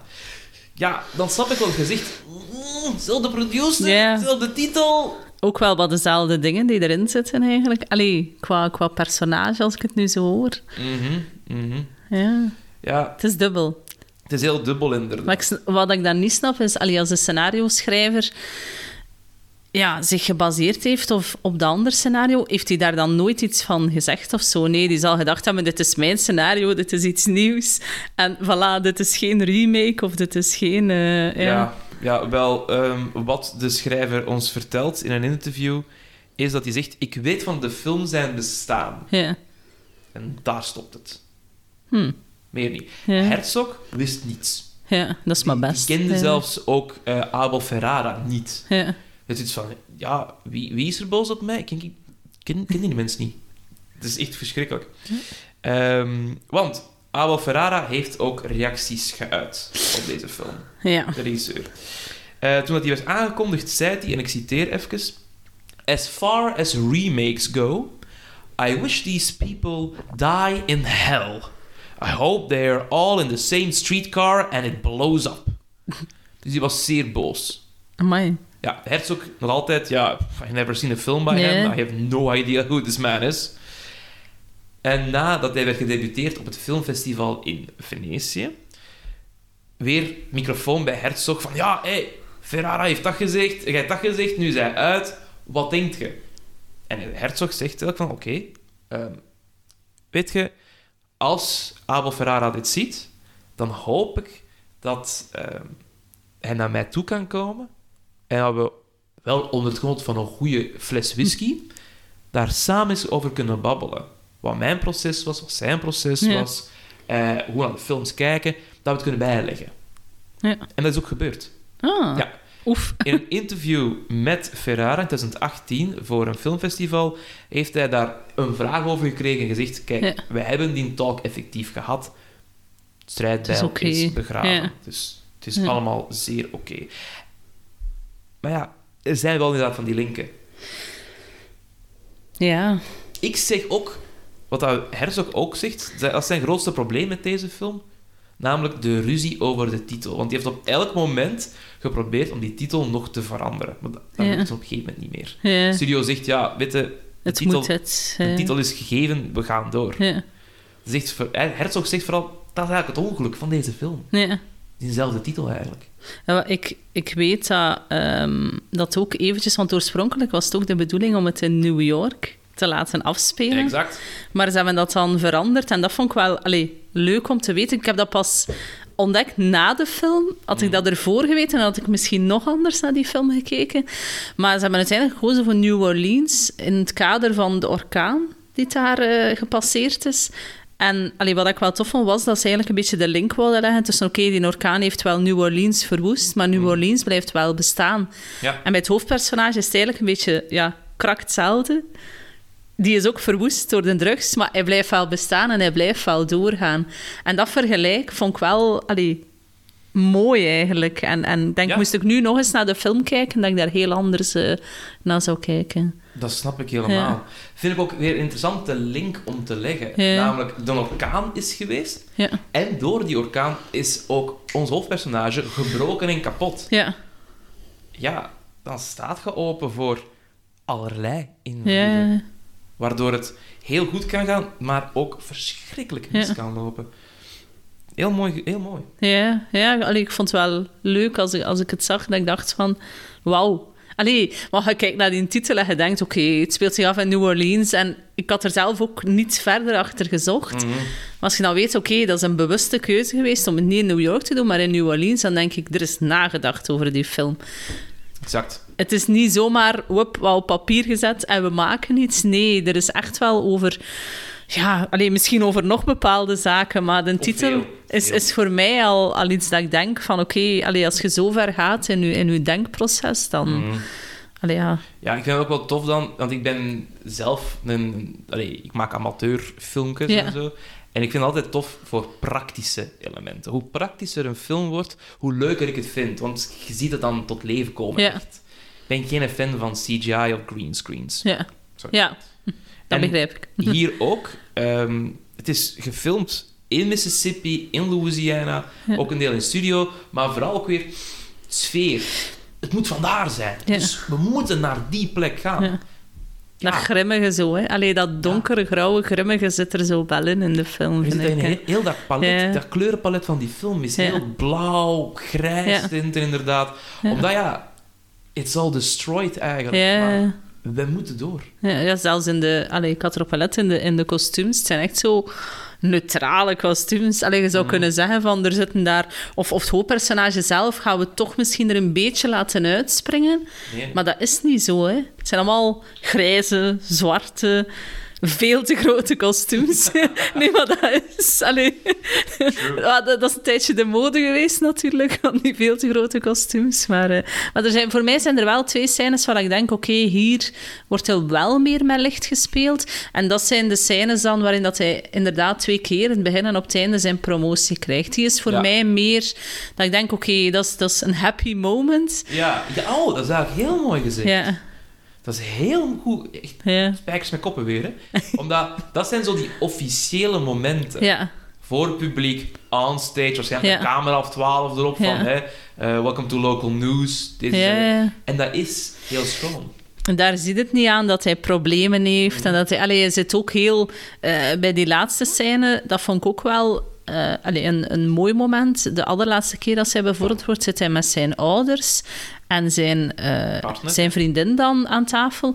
Ja, dan snap ik wel het gezicht. Mm, zelfde producer, zelfde titel. Ook wel wat dezelfde dingen die erin zitten eigenlijk. Allee, qua, qua personage, als ik het nu zo hoor. Mhm, mhm. Ja, Ja, het is dubbel. het is heel dubbel inderdaad. Maar ik wat ik dan niet snap is, allee, als de scenario-schrijver ja, zich gebaseerd heeft of op de ander scenario, heeft hij daar dan nooit iets van gezegd of zo? Nee, die zal gedacht hebben, dit is mijn scenario, dit is iets nieuws. En voilà, dit is geen remake of dit is geen... eh, ja. Ja, ja wel, ehm, wat de schrijver ons vertelt in een interview, is dat hij zegt, ik weet van de film zijn bestaan. Ja. En daar stopt het. Hm. Meer niet. Ja. Herzog wist niets. ja, dat is maar best. Die kende Ja. zelfs ook eh, Abel Ferrara niet. Ja. Het is van, ja, wie, wie is er boos op mij? Ik ken, ik ken, ken die mens niet. Het is echt verschrikkelijk. Ehm, want Abel Ferrara heeft ook reacties geuit op deze film, ja. de regisseur. Eh, toen dat die werd aangekondigd, zei hij, en ik citeer even... As far as remakes go, I wish these people die in hell. I hope they are all in the same streetcar and it blows up. <laughs> dus die was zeer boos. Amai. Ja, Herzog nog altijd, ja, I've never seen a film by Nee. him. I have no idea who this man is. En nadat hij werd gedebuteerd op het filmfestival in Venetië, weer microfoon bij Herzog van, ja, hé, hey, Ferrara heeft dat gezegd, jij hebt dat gezegd, nu is hij uit, wat denkt je? En Herzog zegt eigenlijk van, oké, ehm, weet je, als Abel Ferrara dit ziet, dan hoop ik dat ehm, hij naar mij toe kan komen en dat we wel onder het genot van een goede fles whisky daar samen eens over kunnen babbelen. Wat mijn proces was, wat zijn proces Ja. was, eh, hoe we naar de films kijken, dat we het kunnen bijleggen. Ja. En dat is ook gebeurd. Ah. Ja. Oef. In een interview met Ferrara in 2018 voor een filmfestival heeft hij daar een vraag over gekregen en gezegd: Kijk, Ja. wij hebben die talk effectief gehad. Strijdbijl is, is oké. begraven. Ja. Dus het is allemaal zeer oké. Maar ja, er zijn wel inderdaad van die linken. Ja. Ik zeg ook, wat Herzog ook zegt, dat is zijn grootste probleem met deze film. Namelijk de ruzie over de titel. Want die heeft op elk moment geprobeerd om die titel nog te veranderen. Maar dat, dat Ja. lukt op een gegeven moment niet meer. ja. Studio zegt, ja, weet je, de, Het titel, moet het. de titel is gegeven, we gaan door. Ja. Zegt, eh, Herzog zegt vooral, dat is eigenlijk het ongeluk van deze film. Ja. Diezelfde titel eigenlijk. Ja, ik, ik weet dat, ehm, dat ook eventjes, want oorspronkelijk was het ook de bedoeling om het in New York te laten afspelen. Exact. Maar ze hebben dat dan veranderd en dat vond ik wel allee, leuk om te weten. Ik heb dat pas ontdekt na de film. Had ik dat ervoor geweten, dan had ik misschien nog anders naar die film gekeken. Maar ze hebben uiteindelijk gekozen voor New Orleans in het kader van de orkaan die daar eh, gepasseerd is. En allee, wat ik wel tof vond, was dat ze eigenlijk een beetje de link wilden leggen tussen oké, die orkaan heeft wel New Orleans verwoest, maar New Orleans blijft wel bestaan. Ja. En bij het hoofdpersonage is het eigenlijk een beetje ja, krak hetzelfde. Die is ook verwoest door de drugs, maar hij blijft wel bestaan en hij blijft wel doorgaan. En dat vergelijk vond ik wel allee, mooi eigenlijk. En, en denk, Ja. moest ik nu nog eens naar de film kijken, dat ik daar heel anders eh, naar zou kijken. Dat snap ik helemaal. Ja. Vind ik ook weer een interessante link om te leggen. Ja. Namelijk, de orkaan is geweest. Ja, En door die orkaan is ook ons hoofdpersonage gebroken en kapot. ja, Ja, dan staat je open voor allerlei invloeden. ja. Waardoor het heel goed kan gaan, maar ook verschrikkelijk mis kan lopen. Heel mooi. Heel mooi. Ja, ja allee, ik vond het wel leuk als ik, als ik het zag. Dat ik dacht van, wauw. Allee, maar je kijkt naar die titel en je denkt, oké, het speelt zich af in New Orleans. En ik had er zelf ook niet verder achter gezocht. Mhm. Maar als je dan weet, oké, dat is een bewuste keuze geweest om het niet in New York te doen, maar in New Orleans, dan denk ik, er is nagedacht over die film. Exact. Het is niet zomaar whoop, wat op papier gezet en we maken iets. Nee, er is echt wel over... Ja, alleen misschien over nog bepaalde zaken, maar de titel is, is voor mij al, al iets dat ik denk van... Oké, allee, als je zo ver gaat in je, in je denkproces, dan... Mhm. allee, ja, Ja, ik vind het ook wel tof dan, want ik ben zelf een... Allee, ik maak amateurfilmpjes Ja. en zo. En ik vind het altijd tof voor praktische elementen. Hoe praktischer een film wordt, hoe leuker ik het vind. Want je ziet het dan tot leven komen, Ja. echt. Ik ben geen fan van CGI of greenscreens. ja. Sorry. ja dat begrijp ik. <laughs> Hier ook. ehm, het is gefilmd in Mississippi, in Louisiana. Ja. Ook een deel in studio. Maar vooral ook weer sfeer. Het moet vandaar zijn. Ja. Dus we moeten naar die plek gaan. Ja. Dat grimmige zo, hè. Allee, dat donkere, grauwe grimmige zit er zo wel in in de film, vind ik. heel, heel dat palet, Ja. dat kleurenpalet van die film is heel blauw, grijs Ja. tint er inderdaad. Omdat ja, it's all destroyed eigenlijk. Ja. Maar we moeten door. Ja, ja, zelfs in de... Allee, ik had gelet in de, in de kostuums. Het zijn echt zo neutrale kostuums. Allee, je zou Mm. kunnen zeggen van, er zitten daar... Of, of het hoofdpersonage zelf gaan we toch misschien er een beetje laten uitspringen. Nee. Maar dat is niet zo, hè. Het zijn allemaal grijze, zwarte... Veel te grote kostuums. <laughs> nee, maar dat is... Allee. Ja, dat, is een tijdje de mode geweest, natuurlijk, <laughs> van die veel te grote kostuums. Maar, eh, maar er zijn, voor mij zijn er wel twee scènes waar ik denk, oké, hier wordt er wel meer met licht gespeeld. En dat zijn de scènes dan waarin dat hij inderdaad twee keer in het begin en op het einde zijn promotie krijgt. Die is voor Ja. mij meer dat ik denk, oké, dat, is, dat is een happy moment. Ja, ja, oh, dat is eigenlijk heel mooi gezegd. Ja, Dat is heel goed. Echt ja, spijkers met koppen weer. Hè? <laughs> Omdat dat zijn zo die officiële momenten. ja, Voor het publiek, on stage, waarschijnlijk de camera of 12 erop van hè, eh, welcome to local news. Dit. En dat is heel schoon. En daar ziet het niet aan dat hij problemen heeft. En dat hij, allee, hij zit ook heel... eh, bij die laatste scène, dat vond ik ook wel... allee, een, een mooi moment. De allerlaatste keer dat hij bevorderd wordt, zit hij met zijn ouders en zijn, eh, zijn vriendin dan aan tafel.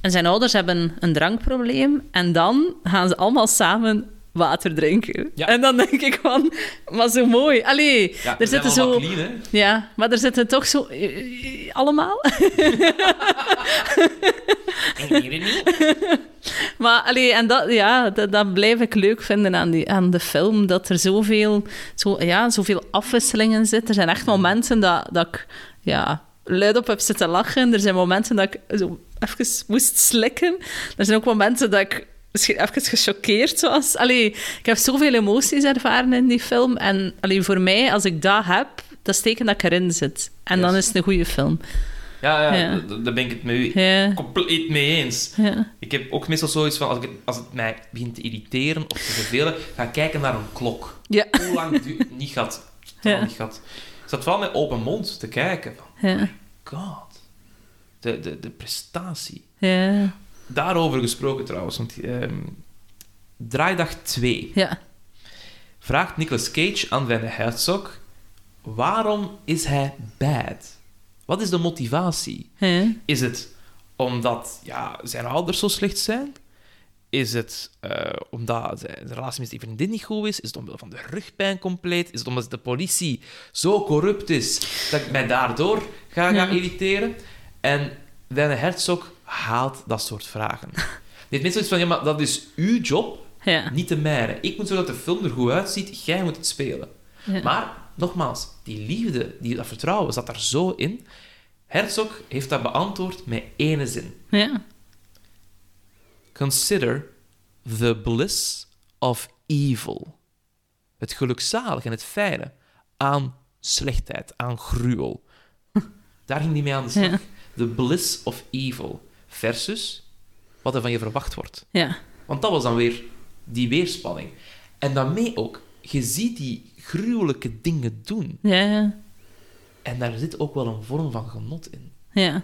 En zijn ouders hebben een drankprobleem. En dan gaan ze allemaal samen water drinken. Ja. En dan denk ik van, maar zo mooi. Allee, Ja, er zitten zo... Clean? Ja, maar er zitten toch zo... eh, <laughs> En hier niet. <laughs> Maar allee, en dat, ja, dat, dat blijf ik leuk vinden aan, die, aan de film. Dat er zoveel, zo, ja, zoveel afwisselingen zitten. Er zijn echt momenten dat, dat ik ja, luid op heb zitten lachen. Er zijn momenten dat ik zo even moest slikken. Er zijn ook momenten dat ik misschien even gechoqueerd was. Allee, ik heb zoveel emoties ervaren in die film. En allee, voor mij, als ik dat heb, dat is teken dat ik erin zit. En dan is het een goede film. Ja, ja, daar ben ik het met u Ja, compleet mee eens. ja, Ik heb ook meestal zoiets van, als, ik, het- als het mij begint te irriteren of te vervelen, ga kijken naar een klok. Hoe lang het duurt? Niet gaat. Niet gaat. Ik zat vooral met open mond te kijken. Van, ja, God. De, de, de prestatie. ja, Daarover gesproken trouwens. Want, ehm, draaidag 2 ja. vraagt Nicolas Cage aan Werner Herzog waarom is hij bad? Wat is de motivatie? Is het omdat ja, zijn ouders zo slecht zijn? Is het eh, omdat zijn de relatie met zijn vriendin niet goed is? Is het omwille van de rugpijn compleet? Is het omdat de politie zo corrupt is dat ik mij daardoor ga, ga Ja. irriteren? En Werner Herzog haalt dat soort vragen. <laughs> Die heeft net zoiets van, ja, maar dat is uw job, Ja. niet de mijne. Ik moet zorgen dat de film er goed uitziet, jij moet het spelen. Ja. Maar, nogmaals, die liefde, die, dat vertrouwen zat daar zo in. Herzog heeft dat beantwoord met ene zin. Ja. Consider the bliss of evil. Het gelukzalige en het fijne aan slechtheid, aan gruwel. <laughs> Daar ging hij mee aan de slag. Ja. The bliss of evil versus wat er van je verwacht wordt. Ja. Want dat was dan weer die weerspanning. En daarmee ook, je ziet die gruwelijke dingen doen. Ja. Ja. En daar zit ook wel een vorm van genot in. Ja.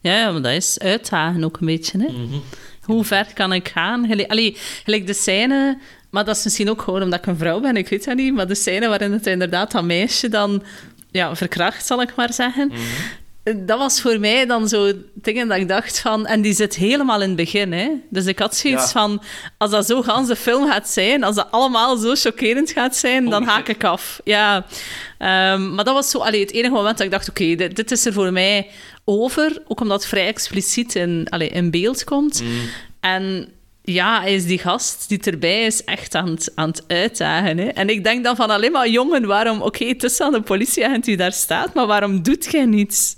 Ja, ja, maar dat is uitdagen ook een beetje. Hè? Mhm. Hoe ver kan ik gaan? Gelijk, allee, gelijk de scène... Maar dat is misschien ook gewoon omdat ik een vrouw ben, ik weet dat niet. Maar de scène waarin het inderdaad dat meisje dan ja, verkracht, zal ik maar zeggen. Mhm. Dat was voor mij dan zo dingen dat ik dacht van... En die zit helemaal in het begin, hè. Dus ik had zoiets Ja. van... Als dat zo gans de film gaat zijn, als dat allemaal zo chockerend gaat zijn, dan haak ik af. Ja. Ehm, maar dat was zo allee, het enige moment dat ik dacht... Oké, dit, dit is er voor mij over. Ook omdat het vrij expliciet in, allee, in beeld komt. Mm. En ja, hij is die gast die erbij is echt aan het, aan het uitdagen. Hè? En ik denk dan van alleen maar, jongen, waarom... Oké, het is aan de politieagent die daar staat, maar waarom doet jij niets?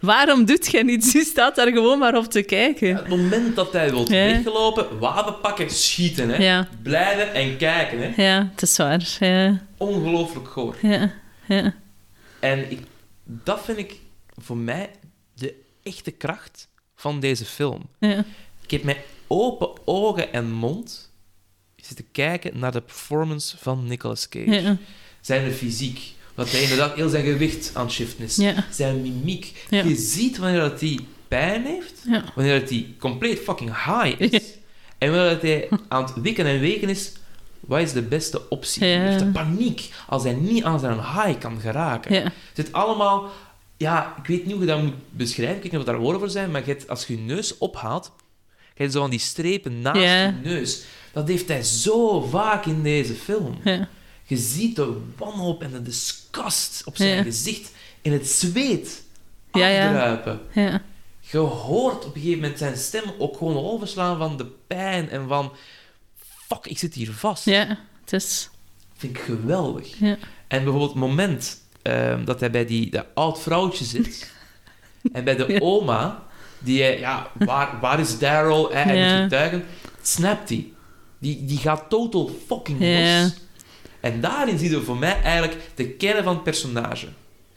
Waarom doet jij niets? Je staat daar gewoon maar op te kijken. Het moment dat hij wil Ja. weggelopen, wapen pakken, schieten. Hè. Ja. Blijven en kijken. Hè. Ja, het is waar. Ja, Ongelooflijk goor. ja, ja. En ik, dat vind ik voor mij de echte kracht van deze film. ja. Ik heb met open ogen en mond zitten kijken naar de performance van Nicolas Cage. ja. Zijn fysiek. Dat hij inderdaad heel zijn gewicht aan het shiften is. Ja. Zijn mimiek. Ja. Je ziet wanneer dat hij pijn heeft, wanneer dat hij compleet fucking high is. En wanneer dat hij aan het wikken en weken is, wat is de beste optie? Hij heeft een paniek als hij niet aan zijn high kan geraken. Het zit allemaal... Ja, ik weet niet hoe je dat moet beschrijven. Ik weet niet of daar woorden voor zijn, maar als je je neus ophaalt, hebt zo van die strepen naast je neus. Dat heeft hij zo vaak in deze film. Je ziet de wanhoop en de disgust op zijn gezicht in het zweet afdruipen. ja. Je hoort op een gegeven moment zijn stem ook gewoon overslaan van de pijn en van... Fuck, ik zit hier vast. ja. Het is... vind ik geweldig. Ja. En bijvoorbeeld het moment ehm, dat hij bij die, dat oud vrouwtje zit <laughs> en bij de Ja. oma, die hij, ja, waar, waar is Daryl? Hij, Ja. moet getuigen. Snapt hij. Die, die gaat total fucking los. En daarin zie je voor mij eigenlijk de kern van het personage.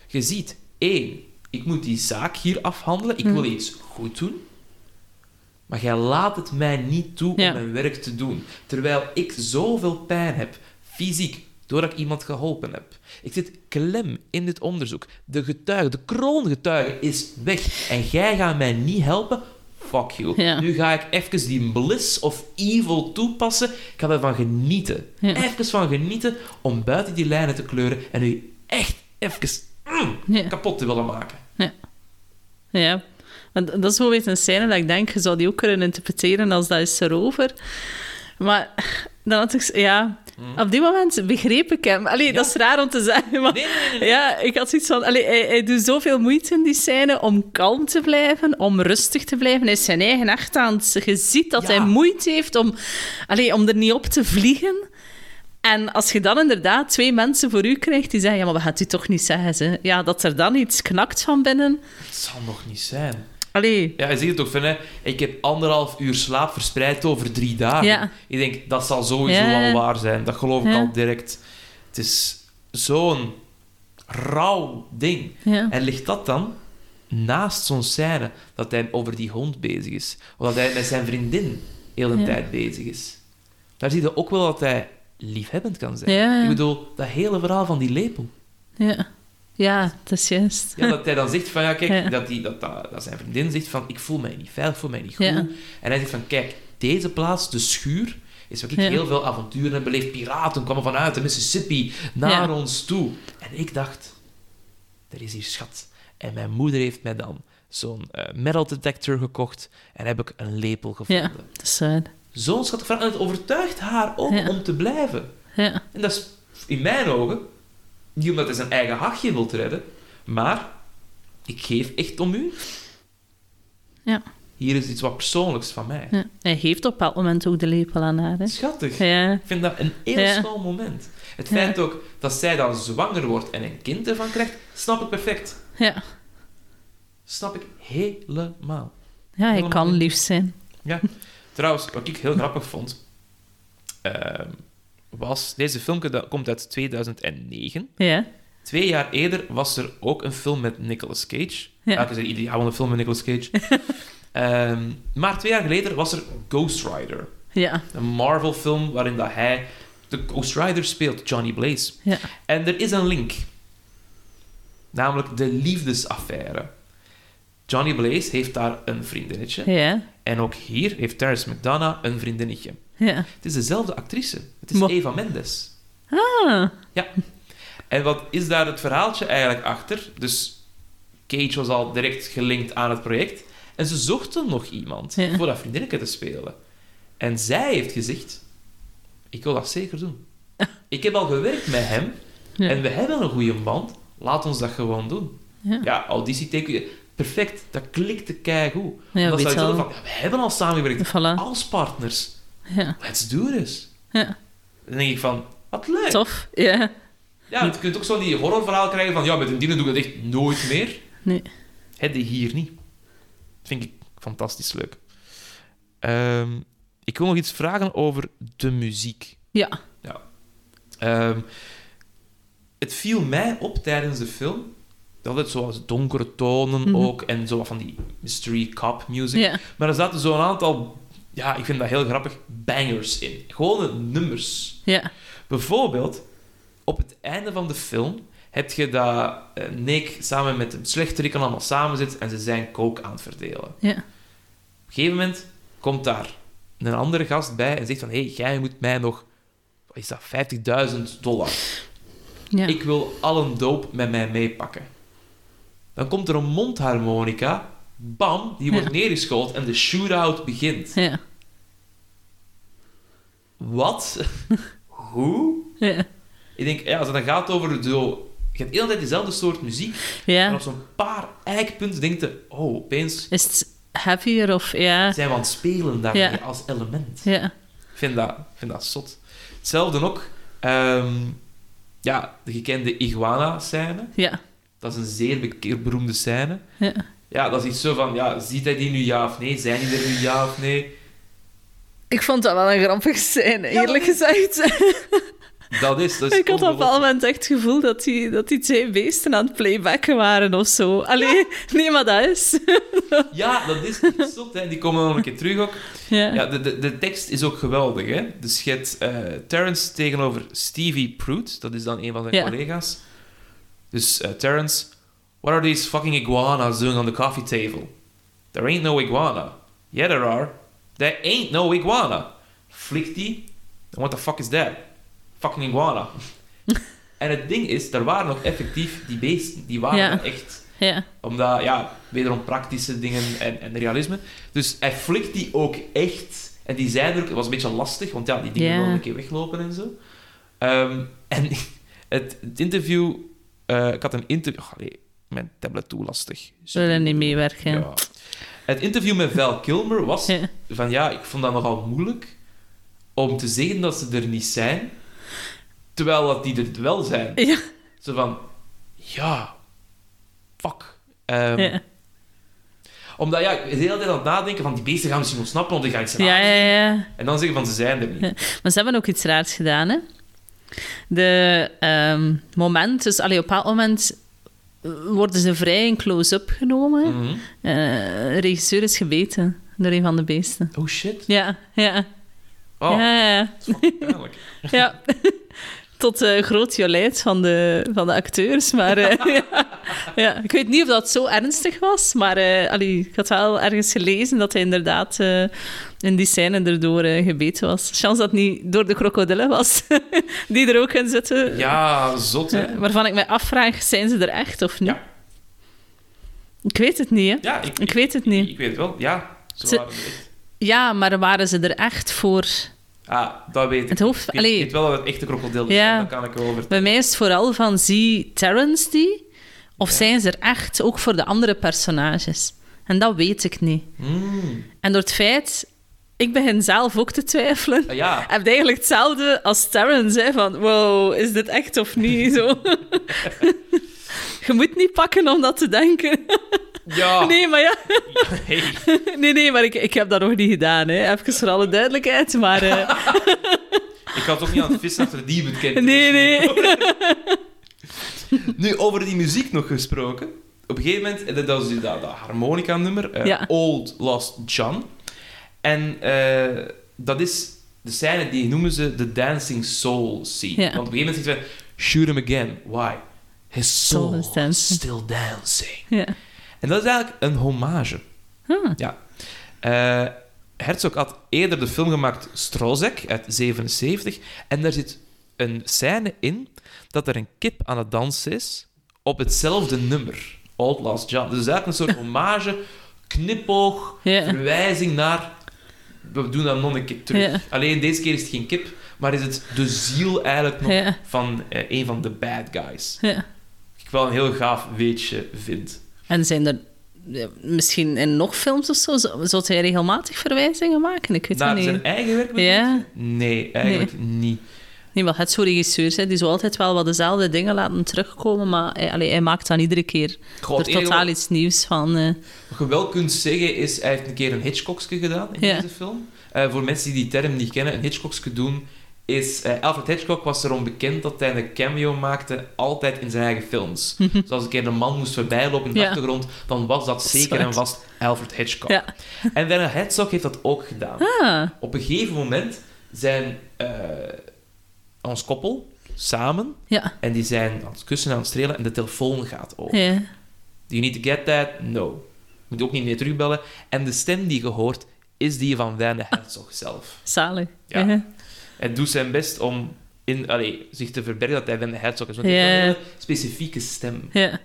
Je ziet, één, ik moet die zaak hier afhandelen, ik Hm. wil iets goed doen. Maar jij laat het mij niet toe Ja. om mijn werk te doen. Terwijl ik zoveel pijn heb, fysiek, doordat ik iemand geholpen heb. Ik zit klem in dit onderzoek. De getuige, de kroongetuige is weg. En jij gaat mij niet helpen? Fuck you. Ja. Nu ga ik even die bliss of evil toepassen. Ik ga ervan genieten. Ja. Even van genieten om buiten die lijnen te kleuren en u echt even mm, Ja. kapot te willen maken. Ja. Want dat is wel weer een scène dat ik denk, je zou die ook kunnen interpreteren als dat is erover. Maar dan had ik... Ja, op die moment begreep ik hem. Allee, dat is raar om te zeggen, maar... Nee, nee, nee. nee. Ja, ik had zoiets van... Allee, hij, hij doet zoveel moeite in die scène om kalm te blijven, om rustig te blijven. Hij is zijn eigen echt aan het... Je ziet dat Ja. hij moeite heeft om, allee, om er niet op te vliegen. En als je dan inderdaad twee mensen voor u krijgt die zeggen... Ja, maar wat gaat u toch niet zeggen, ze? Ja, dat er dan iets knakt van binnen. Het zal nog niet zijn. Allee, Ja, hij zegt het ook van, hè, ik heb anderhalf uur slaap verspreid over drie dagen. Ja. Ik denk, dat zal sowieso Ja. al waar zijn. Dat geloof ik Ja. al direct. Het is zo'n rauw ding. En ligt dat dan naast zo'n scène dat hij over die hond bezig is? Of dat hij met zijn vriendin heel de tijd bezig is? Daar zie je ook wel dat hij liefhebbend kan zijn. Ik bedoel, dat hele verhaal van die lepel. Ja, ja dat is juist. Ja, dat hij dan zegt van, ja, kijk, Ja. Dat, die, dat, dat, dat zijn vriendin zegt van, ik voel mij niet veilig, ik voel mij niet goed. Ja. En hij zegt van, kijk, deze plaats, de schuur, is waar ik heel veel avonturen heb beleefd. Piraten kwamen vanuit de Mississippi naar ons toe. En ik dacht, er is hier schat. En mijn moeder heeft mij dan zo'n eh, metal detector gekocht en heb ik een lepel gevonden. Ja, dat is waar. zo'n schattig verhaal. En het overtuigt haar ook om te blijven. Ja. En dat is in mijn ogen niet omdat hij zijn eigen hachje wil redden, maar ik geef echt om u. Ja. Hier is iets wat persoonlijks van mij. ja. Hij heeft op bepaald moment ook de lepel aan haar. Hè. Schattig. Ja. Ik vind dat een heel Ja. snel moment. Het feit ook dat zij dan zwanger wordt en een kind ervan krijgt, snap ik perfect. Ja. Snap ik helemaal. ja, hij Helemaal kan lief zijn. Ja. Trouwens, wat ik heel grappig vond, ehm, was... Deze dat komt uit 2009. Ja. Twee jaar eerder was er ook een film met Nicolas Cage. Ja. Elke keer iedereen wil een film met Nicolas Cage. <laughs> Ehm, maar twee jaar geleden was er Ghost Rider. Ja. Een Marvel-film waarin dat hij de Ghost Rider speelt, Johnny Blaze. Ja. En er is een link. Namelijk de liefdesaffaire. Johnny Blaze heeft daar een vriendinnetje. Ja. En ook hier heeft Terrence McDonough een vriendinnetje. Ja. Het is dezelfde actrice. Het is Mo- Eva Mendes. Ah. Ja. En wat is daar het verhaaltje eigenlijk achter? Dus Cage was al direct gelinkt aan het project. En ze zochten nog iemand Ja. voor dat vriendinnetje te spelen. En zij heeft gezegd... Ik wil dat zeker doen. <laughs> Ik heb al gewerkt met hem. Ja. En we hebben een goede band. Laat ons dat gewoon doen. Ja. Ja, auditieteken... Perfect. Dat klikte keigoed. Ja, zij wel. zouden van... We hebben al samengewerkt. Voilà. Als partners. Ja. Let's do this. Ja. Dan denk ik van... Wat leuk. Tof. Ja. Ja, je kunt ook zo die horrorverhaal krijgen van ja, met een dienen doe ik het echt nooit meer. Nee. Die hier niet. Vind ik fantastisch leuk. Ehm, ik wil nog iets vragen over de muziek. Ja. Ehm, het viel mij op tijdens de film dat het zoals donkere tonen Mhm. ook en zo van die mystery cop music. Ja. Maar er zaten zo'n aantal, ja, ik vind dat heel grappig, bangers in. Gewone nummers. Ja. Bijvoorbeeld, op het einde van de film heb je dat eh, Nick samen met een slechterik allemaal samen zit en ze zijn coke aan het verdelen. Ja. Op een gegeven moment komt daar een andere gast bij en zegt van hé, hey, jij moet mij nog, wat is dat, 50.000 dollar. Ja. Ik wil alle doop met mij meepakken. Dan komt er een mondharmonica, bam, die wordt Ja. en de shootout begint. Ja. Wat? <laughs> Hoe? Ja. Ik denk, ja, als het dan gaat over zo... Je hebt de hele tijd dezelfde soort muziek. En Ja. op zo'n paar eikpunten denk je... Oh, opeens Is het heavier of... Ja. zijn we aan het spelen daarmee Ja. als element. Ja. Ik vind dat, vind dat zot. Hetzelfde ook... ehm, ja, de gekende iguana-scène. Ja. Dat is een zeer beroemde scène. Ja. Ja, dat is iets zo van... Ja, ziet hij die nu ja of nee? Zijn die er nu ja of nee? Ik vond dat wel een grappige scène, eerlijk gezegd. <laughs> Dat is... Dat is ik had op een moment echt het gevoel dat die, dat die twee beesten aan het playbacken waren of zo. Allee, <laughs> nee, maar dat is. <laughs> Ja, dat is zot. Hè. Die komen nog een keer terug ook. Ja. Ja, de, de, de tekst is ook geweldig. Hè? Dus je hebt eh, Terrence tegenover Stevie Pruitt. Dat is dan een van zijn Ja. collega's. Dus eh, Terrence... What are these fucking iguanas doing on the coffee table? There ain't no iguana. Yeah, there are. There ain't no iguana. Flikt die. What the fuck is that? Fucking iguana. <laughs> en het ding is, er waren nog effectief die beesten. Die waren Ja. echt Ja. omdat, ja, wederom praktische dingen en, en realisme. Dus hij flikt die ook echt. En die zijn er ook... Het was een beetje lastig, want ja, die dingen Ja. wilden een keer weglopen en zo. Ehm, en <laughs> het, het interview... eh, ik had een interview... Oh, nee, mijn tablet toe lastig. Zullen niet meewerken. Ja. Het interview met Val Kilmer was Ja. van... Ja, ik vond dat nogal moeilijk om te zeggen dat ze er niet zijn, terwijl dat die er wel zijn. Ja. Zo van... Ja... Fuck. Ehm, Ja. Omdat ja, ik ben de hele tijd aan het nadenken van die beesten gaan misschien ontsnappen of die gaan iets Ja, ja, ja. En dan zeggen van ze zijn er niet. Ja. Maar ze hebben ook iets raars gedaan, hè. De ehm, moment, dus allee, op een bepaald moment worden ze vrij in close-up genomen. Mhm. Eh, de regisseur is gebeten door een van de beesten. Oh shit. Ja, ja. Oh, Ja, ja, <laughs> ja. Tot eh, groot jolijt van de, van de acteurs. Maar eh, <laughs> ja. ja. ik weet niet of dat zo ernstig was. Maar eh, allee, ik had wel ergens gelezen dat hij inderdaad eh, in die scène erdoor gebeten was. Chance dat het niet door de krokodillen was <laughs> die er ook in zitten. Ja, zot, hè? Waarvan ik me afvraag, zijn ze er echt of niet? Ja. Ik weet het niet, hè. Ja, ik, Ik weet het niet. Ik, ik weet het wel, ja. Ze Ze- waren er echt. Ja, maar waren ze er echt voor... Ah, dat weet ik. Het hoofd- Ik weet, allee. ik weet wel dat het echte krokodil is. Ja. Dat kan ik wel over. Bij mij is het vooral van, zie Terrence die? Of Ja. zijn ze er echt ook voor de andere personages? En dat weet ik niet. Mm. En door het feit... Ik begin zelf ook te twijfelen. Ah, ja. <laughs> heb je eigenlijk hetzelfde als Terrence, hè? Van, wow, is dit echt of niet? Zo. <laughs> <laughs> je moet niet pakken om dat te denken. Ja. <laughs> Nee, maar ja... <laughs> Hey. Nee, nee, maar ik, ik heb dat nog niet gedaan, hè. Even voor alle duidelijkheid, maar... eh, <laughs> Ik had ook niet aan het vissen achter die bekend. nee, nee. Nu, over die muziek nog gesproken. Op een gegeven moment, dat was die- dat, dat harmonica-nummer, eh, Ja. Old Lost John. En eh, dat is de scène, die noemen ze de Dancing Soul scene. Ja. Want op een gegeven moment zegt hij, shoot him again. Why? His soul, is dancing. still dancing. Ja. En dat is eigenlijk een hommage. Ah, Ja. Eh, Herzog had eerder de film gemaakt Strozek uit 77. En daar zit een scène in dat er een kip aan het dansen is op hetzelfde nummer. Old Last John. Dus eigenlijk een soort <laughs> hommage, knipoog, verwijzing naar... We doen dat nog een keer terug. Alleen deze keer is het geen kip, maar is het de ziel eigenlijk nog van eh, een van de bad guys. ja. Wel een heel gaaf weetje vind. En zijn er ja, misschien in nog films of zo, zou hij regelmatig verwijzingen maken? Ik weet Naar niet. zijn eigen werk Ja. Nee, eigenlijk niet. Nee, maar het zo regisseurs, hè, die zo altijd wel wat dezelfde dingen laten terugkomen, maar hij, allee, hij maakt dan iedere keer er totaal wat- iets nieuws van. eh, Wat je wel kunt zeggen is, hij heeft een keer een Hitchcockske gedaan in Ja. deze film. Eh, voor mensen die die term niet kennen, een Hitchcockske doen is... eh, Alfred Hitchcock was erom bekend dat hij een cameo maakte altijd in zijn eigen films. <laughs> Dus als een keer een man moest voorbijlopen in de Ja. achtergrond, dan was dat zeker en vast Alfred Hitchcock. Ja. <laughs> En Werner Herzog heeft dat ook gedaan. Ah, Op een gegeven moment zijn eh, ons koppel samen ja. en die zijn aan het kussen en aan het strelen en de telefoon gaat open. ja. Do you need to get that? No. Je moet ook niet meer terugbellen. En de stem die je hoort, is die van Werner Herzog zelf. Zalig. Ja. Ja. Hij doet zijn best om in, allee, zich te verbergen dat hij Werner Herzog is. Want hij heeft Ja. een hele specifieke stem. Ja.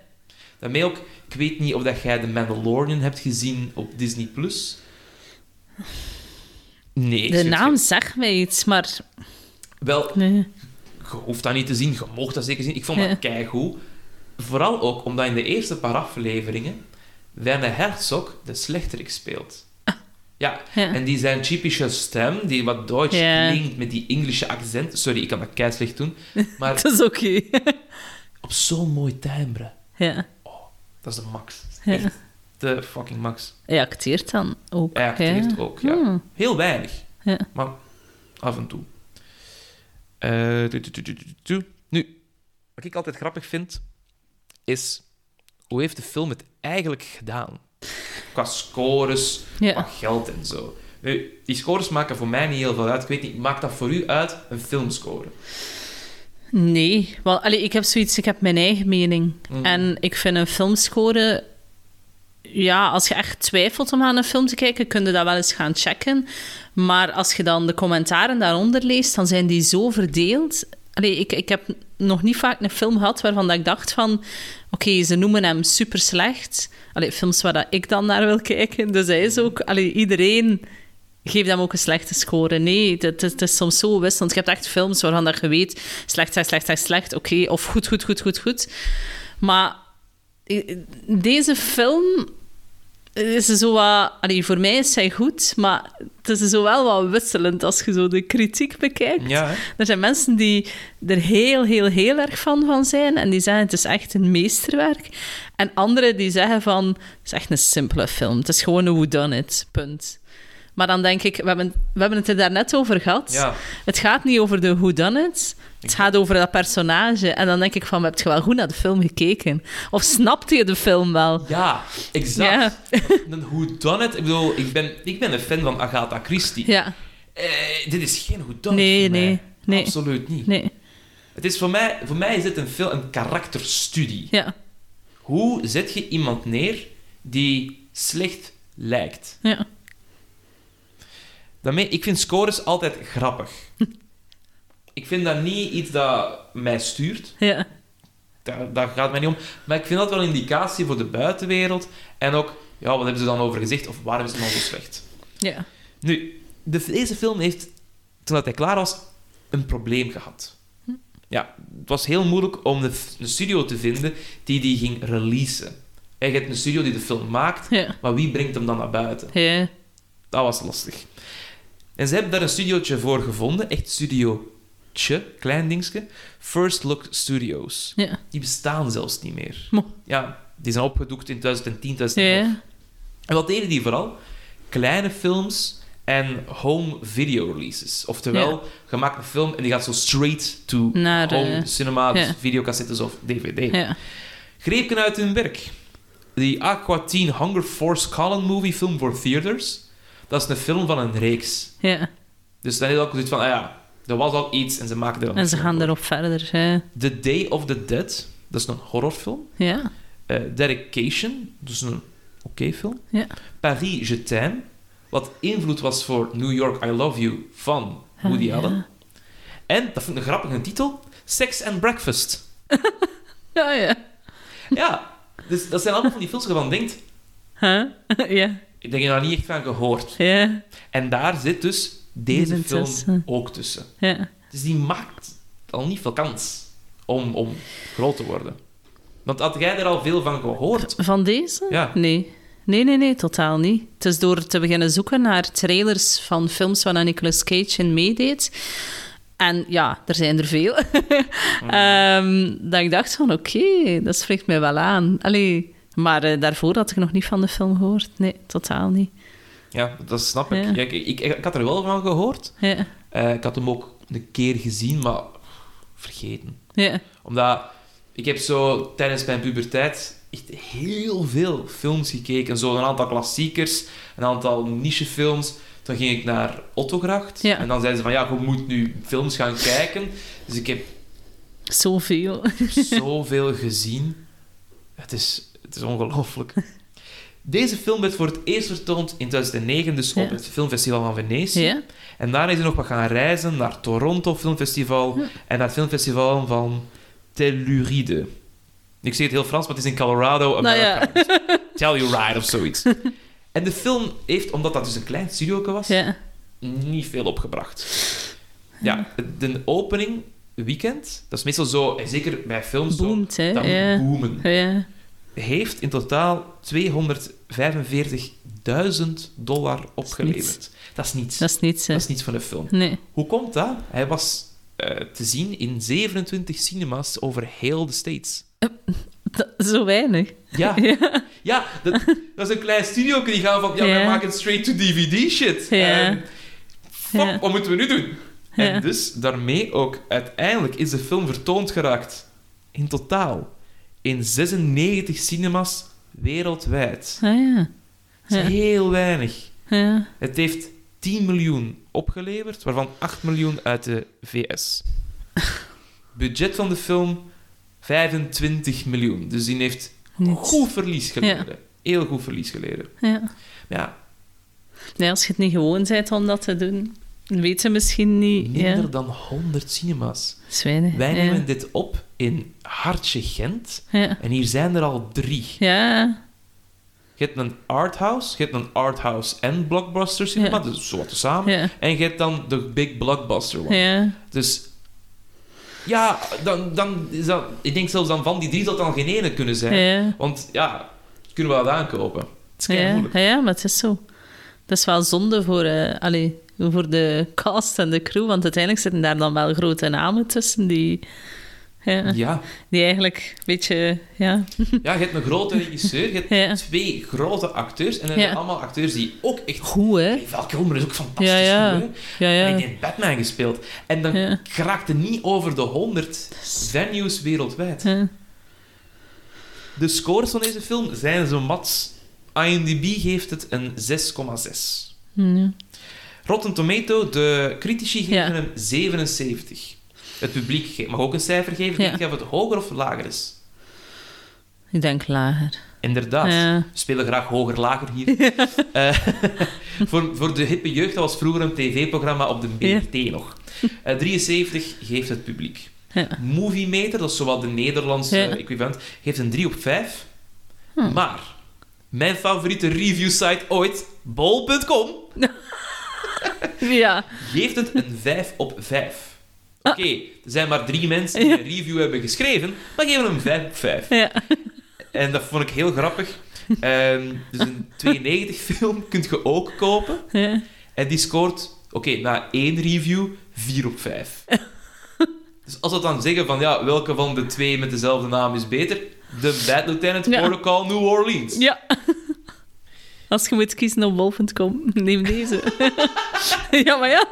Daarmee ook, ik weet niet of dat jij The Mandalorian hebt gezien op Disney+. Plus. Nee. De naam je- zegt mij iets, maar... Wel, Nee. je hoeft dat niet te zien. Je mocht dat zeker zien. Ik vond Ja. dat keigoed. Vooral ook omdat in de eerste paar afleveringen Werner Herzog de slechterik speelt. Ja. Ja. en die zijn typische stem, die wat Duits Ja. klinkt met die Engelse accent. Sorry, ik kan dat kei slecht doen. <laughs> Maar Dat is oké. <laughs> op zo'n mooi timbre. ja. Dat is de max. Ja. Echt de fucking max. Hij acteert dan ook. Hij acteert ook, ja. Hmm. Heel weinig, Ja. maar af en toe. Eh. Nu, wat ik altijd grappig vind, is hoe heeft de film het eigenlijk gedaan? Qua scores, Ja. qua geld en zo. Nu, die scores maken voor mij niet heel veel uit. Ik weet niet, maakt dat voor u uit, een filmscore? Nee, wel, ik heb zoiets, ik heb mijn eigen mening. Mhm. En ik vind een filmscore... Ja, als je echt twijfelt om aan een film te kijken, kun je dat wel eens gaan checken. Maar als je dan de commentaren daaronder leest, dan zijn die zo verdeeld. Allee, ik, ik heb nog niet vaak een film gehad waarvan dat ik dacht van... Oké, ze noemen hem super slecht. Allee, films waar dat ik dan naar wil kijken. Dus hij is ook... Allee, iedereen geeft hem ook een slechte score. Nee, het, is soms zo wisselend. Je hebt echt films waarvan dat je weet... Slecht, slecht, slecht, slecht, slecht. Oké, of goed, goed, goed, goed, goed. Maar deze film is zo wat... Allee, voor mij is hij goed, maar het is zo wel wat wisselend als je zo de kritiek bekijkt. Ja? Er zijn mensen die er heel, heel, heel erg fan van zijn en die zeggen het is echt een meesterwerk. En anderen die zeggen van het is echt een simpele film. Het is gewoon een whodunit, punt. Maar dan denk ik, we hebben, we hebben het er daarnet over gehad. Ja. Het gaat niet over de whodunit, het gaat over dat personage. En dan denk ik van, heb je wel goed naar de film gekeken? Of snapte je de film wel? Ja, exact. Ja. <laughs> Een whodunit. Ik bedoel, ik ben, ik ben een fan van Agatha Christie. Ja, Eh, dit is geen whodunit Nee, voor mij. nee, nee. Absoluut niet. nee, Het is voor, mij, voor mij is dit een, film, een karakterstudie. ja, Hoe zet je iemand neer die slecht lijkt? ja. Daarmee, ik vind scores altijd grappig. <laughs> ik vind dat niet iets dat mij stuurt. ja. Daar, daar gaat mij niet om. Maar ik vind dat wel een indicatie voor de buitenwereld. En ook, ja, wat hebben ze dan over gezegd? Of waarom is het nou zo slecht? ja. Nu, de, deze film heeft, toen dat hij klaar was, een probleem gehad. Ja, het was heel moeilijk om de, een studio te vinden die die ging releasen. En je hebt een studio die de film maakt, Ja. maar wie brengt hem dan naar buiten? Ja. Dat was lastig. En ze hebben daar een studiootje voor gevonden, echt studiootje, klein dingetje. First Look Studios. Ja. Die bestaan zelfs niet meer. Mo. Ja, die zijn opgedoekt in 2010, 2011. Ja. En wat deden die vooral? Kleine films en home video releases. Oftewel, Ja. je maakt een film en die gaat zo straight to Naar, home eh, cinema, dus videocassettes of DVD. Ja. Grepen uit hun werk. Die Aqua Teen Hunger Force Colin movie film for theaters. Dat is een film van een reeks. Ja. Dus dan is ook zoiets van, ah ja, er was al iets en ze maken er En ze gaan erop verder. The Day of the Dead, dat is een horrorfilm. Ja. Eh, Dedication, dus een oké film. Ja. Paris, Je t'aime, wat invloed was voor New York, I Love You van Woody Ah, Allen. ja. En, dat vind ik een grappige titel, Sex and Breakfast. <laughs> Ja, ja. ja, dus dat zijn allemaal van die films waarvan je denkt, Huh? <laughs> Ja. Ik denk je daar niet echt van gehoord. Ja. En daar zit dus deze film tussen. ook tussen. Ja. Dus die maakt al niet veel kans om, om groot te worden. Want had jij er al veel van gehoord? Van deze? Ja. Nee. Nee, nee, nee, totaal niet. Het is door te beginnen zoeken naar trailers van films waar Nicolas Cage in meedeed. En ja, er zijn er veel. <laughs> Ehm, dat ik dacht van, oké, dat spreekt mij wel aan. Allee, maar eh, daarvoor had ik nog niet van de film gehoord. Nee, totaal niet. Ja, dat snap ik. Ja. Ja, ik, ik. Ik had er wel van gehoord. Ja, Eh, ik had hem ook een keer gezien, maar vergeten. ja, Omdat ik heb zo tijdens mijn puberteit echt heel veel films gekeken. Zo een aantal klassiekers, een aantal nichefilms. Toen ging ik naar Ottogracht. Ja. En dan zeiden ze van, ja, je moet nu films gaan kijken. Dus ik heb zoveel. <laughs> zoveel gezien. Het is, het is ongelooflijk. <laughs> Deze film werd voor het eerst vertoond in 2009, dus Ja. op het Filmfestival van Venetië. Ja, En daarna is hij nog wat gaan reizen naar Toronto Filmfestival en naar het filmfestival van Telluride. Ik zeg het heel Frans, maar het is in Colorado, Nou. Amerika. <laughs> Telluride of zoiets. <laughs> En de film heeft, omdat dat dus een klein studio was, niet veel opgebracht. Ja, de opening weekend, dat is meestal zo, en zeker bij films zo, boomt, moet Ja. boomen. Heeft in totaal 245.000 dollar opgeleverd. Dat is niets. Dat is niets, hè. Dat is niets van de film. Nee. Hoe komt dat? Hij was eh, te zien in 27 cinemas over heel de States. Dat- zo weinig. Ja, <laughs> Ja. ja dat, dat is een klein studio die gaan van, ja, wij Ja. maken straight-to-DVD shit. Ja. Fuck, Ja. wat moeten we nu doen? En dus daarmee ook, uiteindelijk is de film vertoond geraakt. In totaal. In 96 cinemas wereldwijd. Ah ja. Dat is heel weinig. Ja. Het heeft 10 miljoen opgeleverd, waarvan 8 miljoen uit de VS. Budget van de film 25 miljoen. Dus die heeft Niets. goed verlies geleden. Heel goed verlies geleden. Ja. Ja, Nee, als je het niet gewoon bent om dat te doen, weet je misschien niet. minder Ja. dan 100 cinemas. Weinig. Wij nemen dit op in Hartje Gent. Ja. En hier zijn er al drie. Ja. Je hebt een arthouse, je hebt een arthouse en blockbuster cinema, Ja. dus zo wat samen. Ja. En je hebt dan de big blockbuster one. Ja. Dus ja, dan, dan is dat, ik denk zelfs dan van die drie dat dan geen ene kunnen zijn. Want ja, kunnen we dat aankopen. Het is Ja. moeilijk. ja, maar het is zo. Dat is wel zonde voor, allee, voor de cast en de crew, want uiteindelijk zitten daar dan wel grote namen tussen die, ja, Ja. die eigenlijk een beetje... Ja. ja, je hebt een grote regisseur, je hebt Ja. twee grote acteurs. En Ja. zijn allemaal acteurs die ook echt... Goed, hè? Val Kilmer is ook fantastisch Ja, ja. goed, hè? En die heeft Batman gespeeld. En dan Ja. raakte niet over de 100 venues wereldwijd. De scores van deze film zijn zo mat. IMDb geeft het een 6,6. Ja. Rotten Tomato, de critici geven hem 77. Het publiek mag ook een cijfer geven. Ja. Denk je of het hoger of lager is? Ik denk lager. Inderdaad. Ja. We spelen graag hoger, lager hier. <laughs> Eh, <laughs> voor, voor de hippe jeugd, dat was vroeger een tv-programma op de BRT nog. Eh, 73 geeft het publiek. Ja. Movie Meter, dat is zowat de Nederlandse equivalent, geeft een 3 op 5. Hm. Maar mijn favoriete review site ooit, bol.com, <laughs> Ja. geeft het een 5 op 5. Oké, er zijn maar drie mensen die een review hebben geschreven, maar geven hem een 5 op 5. Ja. En dat vond ik heel grappig. Ehm, dus een 92-film kunt je ook kopen. Ja. En die scoort, oké, na één review, 4 op 5. dus als we dan zeggen van, ja, welke van de twee met dezelfde naam is beter? The Bad Lieutenant Ja. Protocol New Orleans. ja. Als je moet kiezen op bol.com, neem deze. <laughs> ja, maar ja.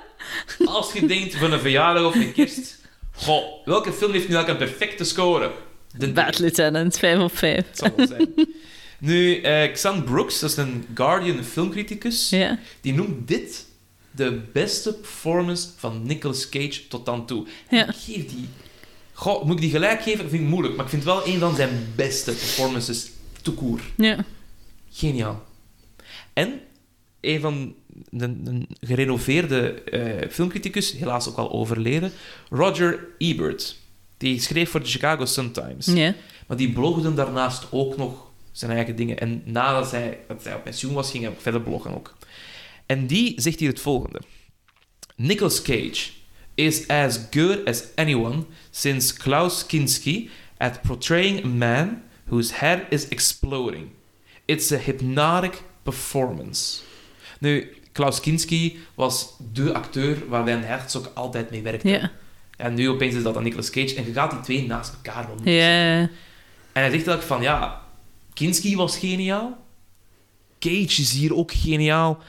Als je denkt van een verjaardag of een kerst... Goh, welke film heeft nu eigenlijk een perfecte score? De Bad Lieutenant, 5 op 5. Het zal wel zijn. Nu, eh Xan Brooks, dat is een Guardian filmcriticus, Ja. die noemt dit de beste performance van Nicolas Cage tot dan toe. Ja. Ik geef die... Goh, moet ik die gelijk geven? Dat vind ik moeilijk, maar ik vind het wel een van zijn beste performances. Ja. Geniaal. En een van de, een gerenoveerde eh, filmcriticus, helaas ook al overleden, Roger Ebert. Die schreef voor de Chicago Sun-Times. Maar die blogde daarnaast ook nog zijn eigen dingen. En nadat hij, dat hij op pensioen was, ging hij verder bloggen ook. En die zegt hier het volgende. Nicolas Cage is as good as anyone since Klaus Kinski at portraying a man whose head is exploding. It's a hypnotic performance. Nu, Klaus Kinski was de acteur waar Van Herzog altijd mee werkte. Ja. En nu opeens is dat dan Nicolas Cage. En je gaat die twee naast elkaar wel moeten Ja. en hij zegt eigenlijk van, ja, Kinski was geniaal. Cage is hier ook geniaal.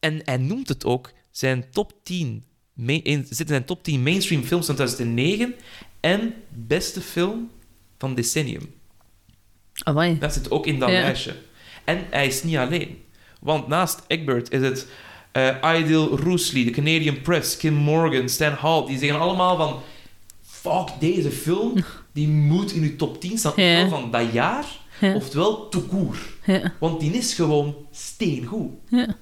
En hij noemt het ook zijn top 10, ma- in, zit in zijn top 10 mainstream films van 2009 en beste film van decennium. Amai. Dat zit ook in dat Ja. lijstje. En hij is niet alleen. Want naast Egbert is het eh Idil Roosley, de Canadian Press, Kim Morgan, Stan Hall. Die zeggen allemaal van... Fuck, deze film, die moet in uw top 10 staan. Ja. Oftewel van dat jaar, Ja. oftewel court. Ja. Want die is gewoon steengoed. Ja.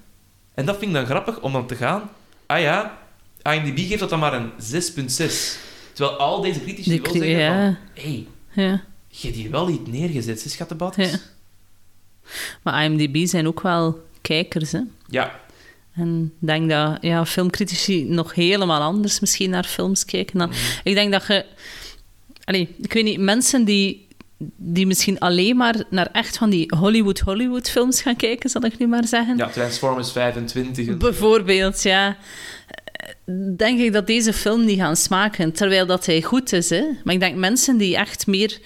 En dat vind ik dan grappig, om dan te gaan... Ah ja, IMDb geeft dat dan maar een 6.6. Terwijl al deze critici Die wel zeggen van... hey, Ja. je hebt hier wel iets neergezet, ze schattenbad. Maar IMDb zijn ook wel kijkers, hè. ja. En ik denk dat ja, filmcritici nog helemaal anders misschien naar films kijken dan... Ik denk dat je... Allee, ik weet niet, mensen die, die misschien alleen maar naar echt van die Hollywood-Hollywood-films gaan kijken, zal ik nu maar zeggen. Ja, Transformers 25. en- Bijvoorbeeld, ja. Denk ik dat deze film niet gaan smaken, terwijl dat hij goed is. Hè? Maar ik denk mensen die echt meer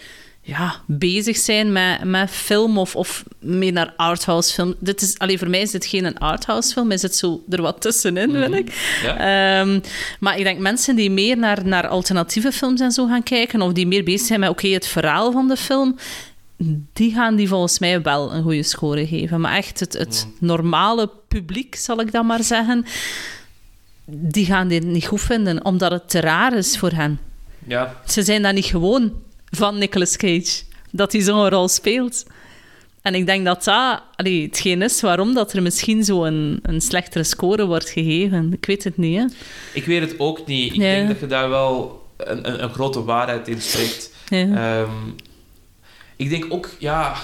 ja, bezig zijn met, met film of, of meer naar arthouse film. Dit is, allee, voor mij is dit geen een arthouse film, is het zo er wat tussenin, wil ik. Ja. Ehm, maar ik denk mensen die meer naar, naar alternatieve films en zo gaan kijken, of die meer bezig zijn met oké, het verhaal van de film, die gaan die volgens mij wel een goede score geven. Maar echt het, het normale publiek, zal ik dan maar zeggen, die gaan dit niet goed vinden, omdat het te raar is voor hen. ja. Ze zijn dat niet gewoon van Nicolas Cage, dat hij zo'n rol speelt. En ik denk dat dat allee, hetgeen is waarom dat er misschien zo een, een slechtere score wordt gegeven. Ik weet het niet, hè. Ik weet het ook niet. Ik Ja. denk dat je daar wel een, een, een grote waarheid in spreekt. Ja. Ehm, ik denk ook, ja,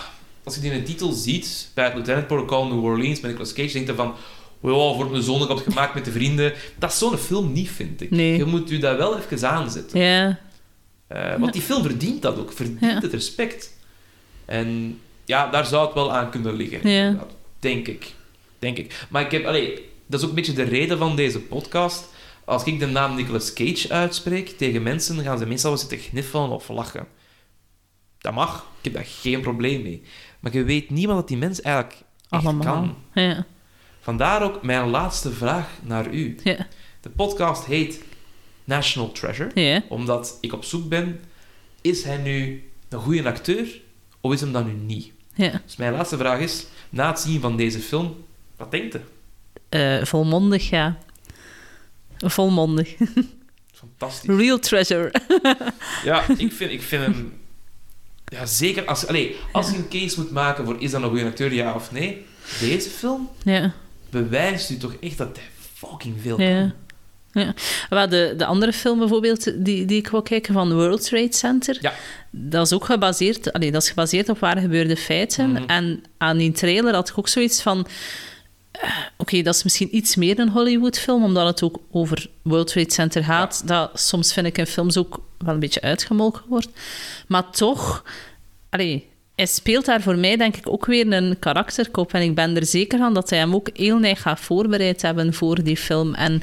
als je die in de titel ziet, bij het Lieutenant Protocol New Orleans met Nicolas Cage, denk je van, wow, voor mijn zondag gemaakt met de vrienden. Dat is zo'n film niet, vind ik. Nee. Je moet je daar wel even aanzetten. ja. Eh, want die film verdient dat ook, verdient het respect. En ja, daar zou het wel aan kunnen liggen. Denk ik. Denk ik. Maar ik heb, allee, dat is ook een beetje de reden van deze podcast. Als ik de naam Nicolas Cage uitspreek tegen mensen, gaan ze meestal wel zitten gniffelen of lachen. Dat mag. Ik heb daar geen probleem mee. Maar je weet niet wat die mens eigenlijk echt Allemaal. kan. Ja. Vandaar ook mijn laatste vraag naar u. Ja. De podcast heet National Treasure omdat ik op zoek ben, is hij nu een goede acteur of is hem dat nu niet? ja. Dus mijn laatste vraag is, na het zien van deze film, wat denkt u? Eh, volmondig, ja. Volmondig. Fantastisch. Real treasure. Ja, <laughs> ik vind, ik vind hem... Ja, zeker als, allez, als je een case moet maken voor is dat een goede acteur, ja of nee, deze film ja. bewijst u toch echt dat hij fucking veel kan. Ja. Maar de, de andere film bijvoorbeeld die, die ik wil kijken van World Trade Center, Ja. dat is ook gebaseerd, allee, dat is gebaseerd op waar gebeurde feiten. Mhm. En aan die trailer had ik ook zoiets van... Oké, dat is misschien iets meer een Hollywood-film, omdat het ook over World Trade Center gaat. Dat soms vind ik in films ook wel een beetje uitgemolken wordt. Maar toch, allee, hij speelt daar voor mij denk ik ook weer een karakterkop. En ik ben er zeker van dat hij hem ook heel neig gaat voorbereid hebben voor die film. En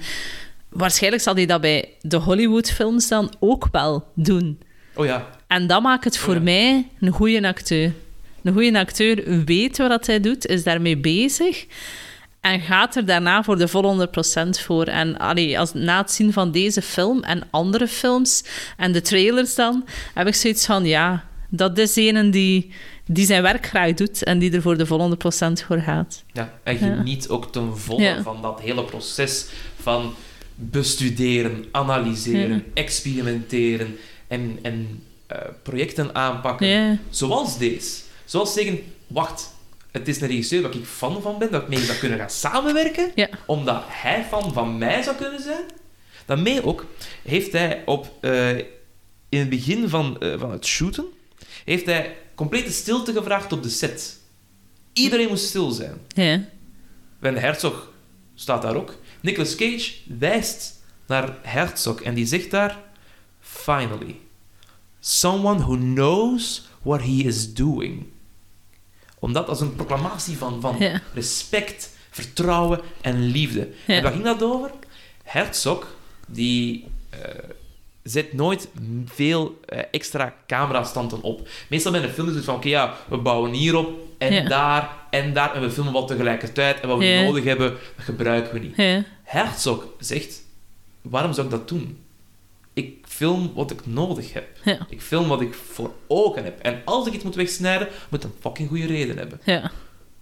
waarschijnlijk zal hij dat bij de Hollywood-films dan ook wel doen. Oh ja. En dat maakt het voor ja. mij een goede acteur. Een goede acteur weet wat hij doet, is daarmee bezig en gaat er daarna voor de volle 100% voor. En allee, als, na het zien van deze film en andere films en de trailers dan, heb ik zoiets van, ja, dat is een die, die zijn werk graag doet en die er voor de volle 100% voor gaat. Ja, en Ja. geniet ook ten volle Ja. van dat hele proces van bestuderen, analyseren, experimenteren en, en eh, projecten aanpakken. Zoals deze. Zoals zeggen, wacht, het is een regisseur waar ik fan van ben, dat ik mee zou kunnen gaan samenwerken, omdat hij fan van mij zou kunnen zijn. Daarmee ook heeft hij op, eh, in het begin van, eh, van het shooten, heeft hij complete stilte gevraagd op de set. Iedereen moest stil zijn. ja. Herzog staat daar ook. Nicolas Cage wijst naar Herzog en die zegt daar: Finally, someone who knows what he is doing. Omdat als een proclamatie van, van respect, vertrouwen en liefde. En waar ging dat over? Herzog, die eh, zet nooit veel eh, extra camerastanden op. Meestal bij een film is het van, oké, ja, we bouwen hierop en Ja. daar en daar en we filmen wat tegelijkertijd en wat we Ja. nodig hebben, dat gebruiken we niet. ja. Herzog zegt, waarom zou ik dat doen? Ik film wat ik nodig heb. Ja. Ik film wat ik voor ogen heb. En als ik iets moet wegsnijden, moet een fucking goede reden hebben. ja.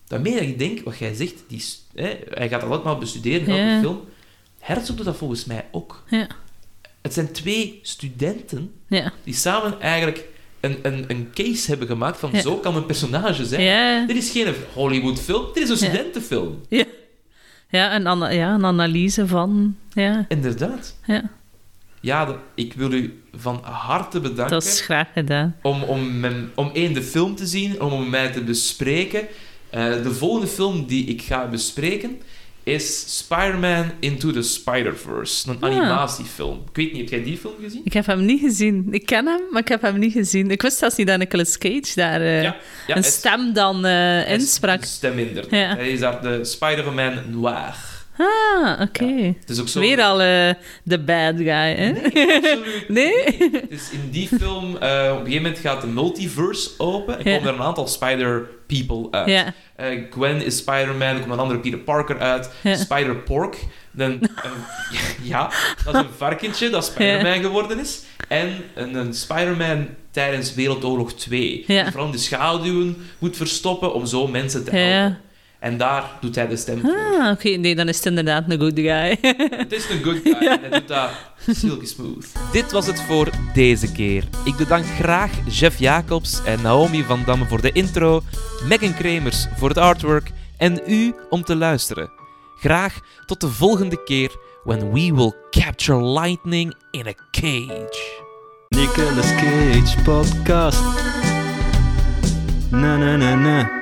Daarmee dat ik denk, wat jij zegt, die, hè, hij gaat dat allemaal bestuderen in elke film. Herzog doet dat volgens mij ook. Ja. Het zijn twee studenten Ja. die samen eigenlijk een, een, een case hebben gemaakt van Ja. zo kan een personage zijn. Ja. Dit is geen Hollywood-film, dit is een studentenfilm. Ja. Ja, een, ana- ja, een analyse van... Ja, Inderdaad. ja, Ja, de- ik wil u van harte bedanken dat is graag gedaan. om, om, om één, de film te zien, om om mij te bespreken. Eh, de volgende film die ik ga bespreken is Spider-Man Into the Spider-Verse. Een Ah. animatiefilm. Ik weet niet, heb jij die film gezien? Ik heb hem niet gezien. Ik ken hem, maar ik heb hem niet gezien. Ik wist zelfs niet dat Nicolas Cage daar eh, Ja, een stem dan is insprak. de Stem inderdaad. Hij is daar de Spider-Man Noir. Ah, oké. Het is ook zo... Weer al eh, de bad guy, hè? Absoluut <laughs> Nee? Dus in die film, eh, op een gegeven moment gaat de multiverse open en komen er een aantal Spider-People uit. Eh, Gwen is Spider-Man, er komt een andere Peter Parker uit. Spider-Pork, dan, <laughs> ja, dat is een varkentje dat Spider-Man geworden is. En een, een Spider-Man tijdens Wereldoorlog 2. Ja. Die vooral de schaduwen moet verstoppen om zo mensen te helpen. En daar doet hij de stem voor. ah, oké. Nee, dan is het inderdaad een good guy. <laughs> Het is een good guy en hij doet dat <laughs> silky smooth. Dit was het voor deze keer. Ik bedank graag Jeff Jacobs en Naomi van Damme voor de intro, Megan Kremers voor het artwork en u om te luisteren. Graag tot de volgende keer when we will capture lightning in a cage. Nicolas Cage podcast. Na na na na.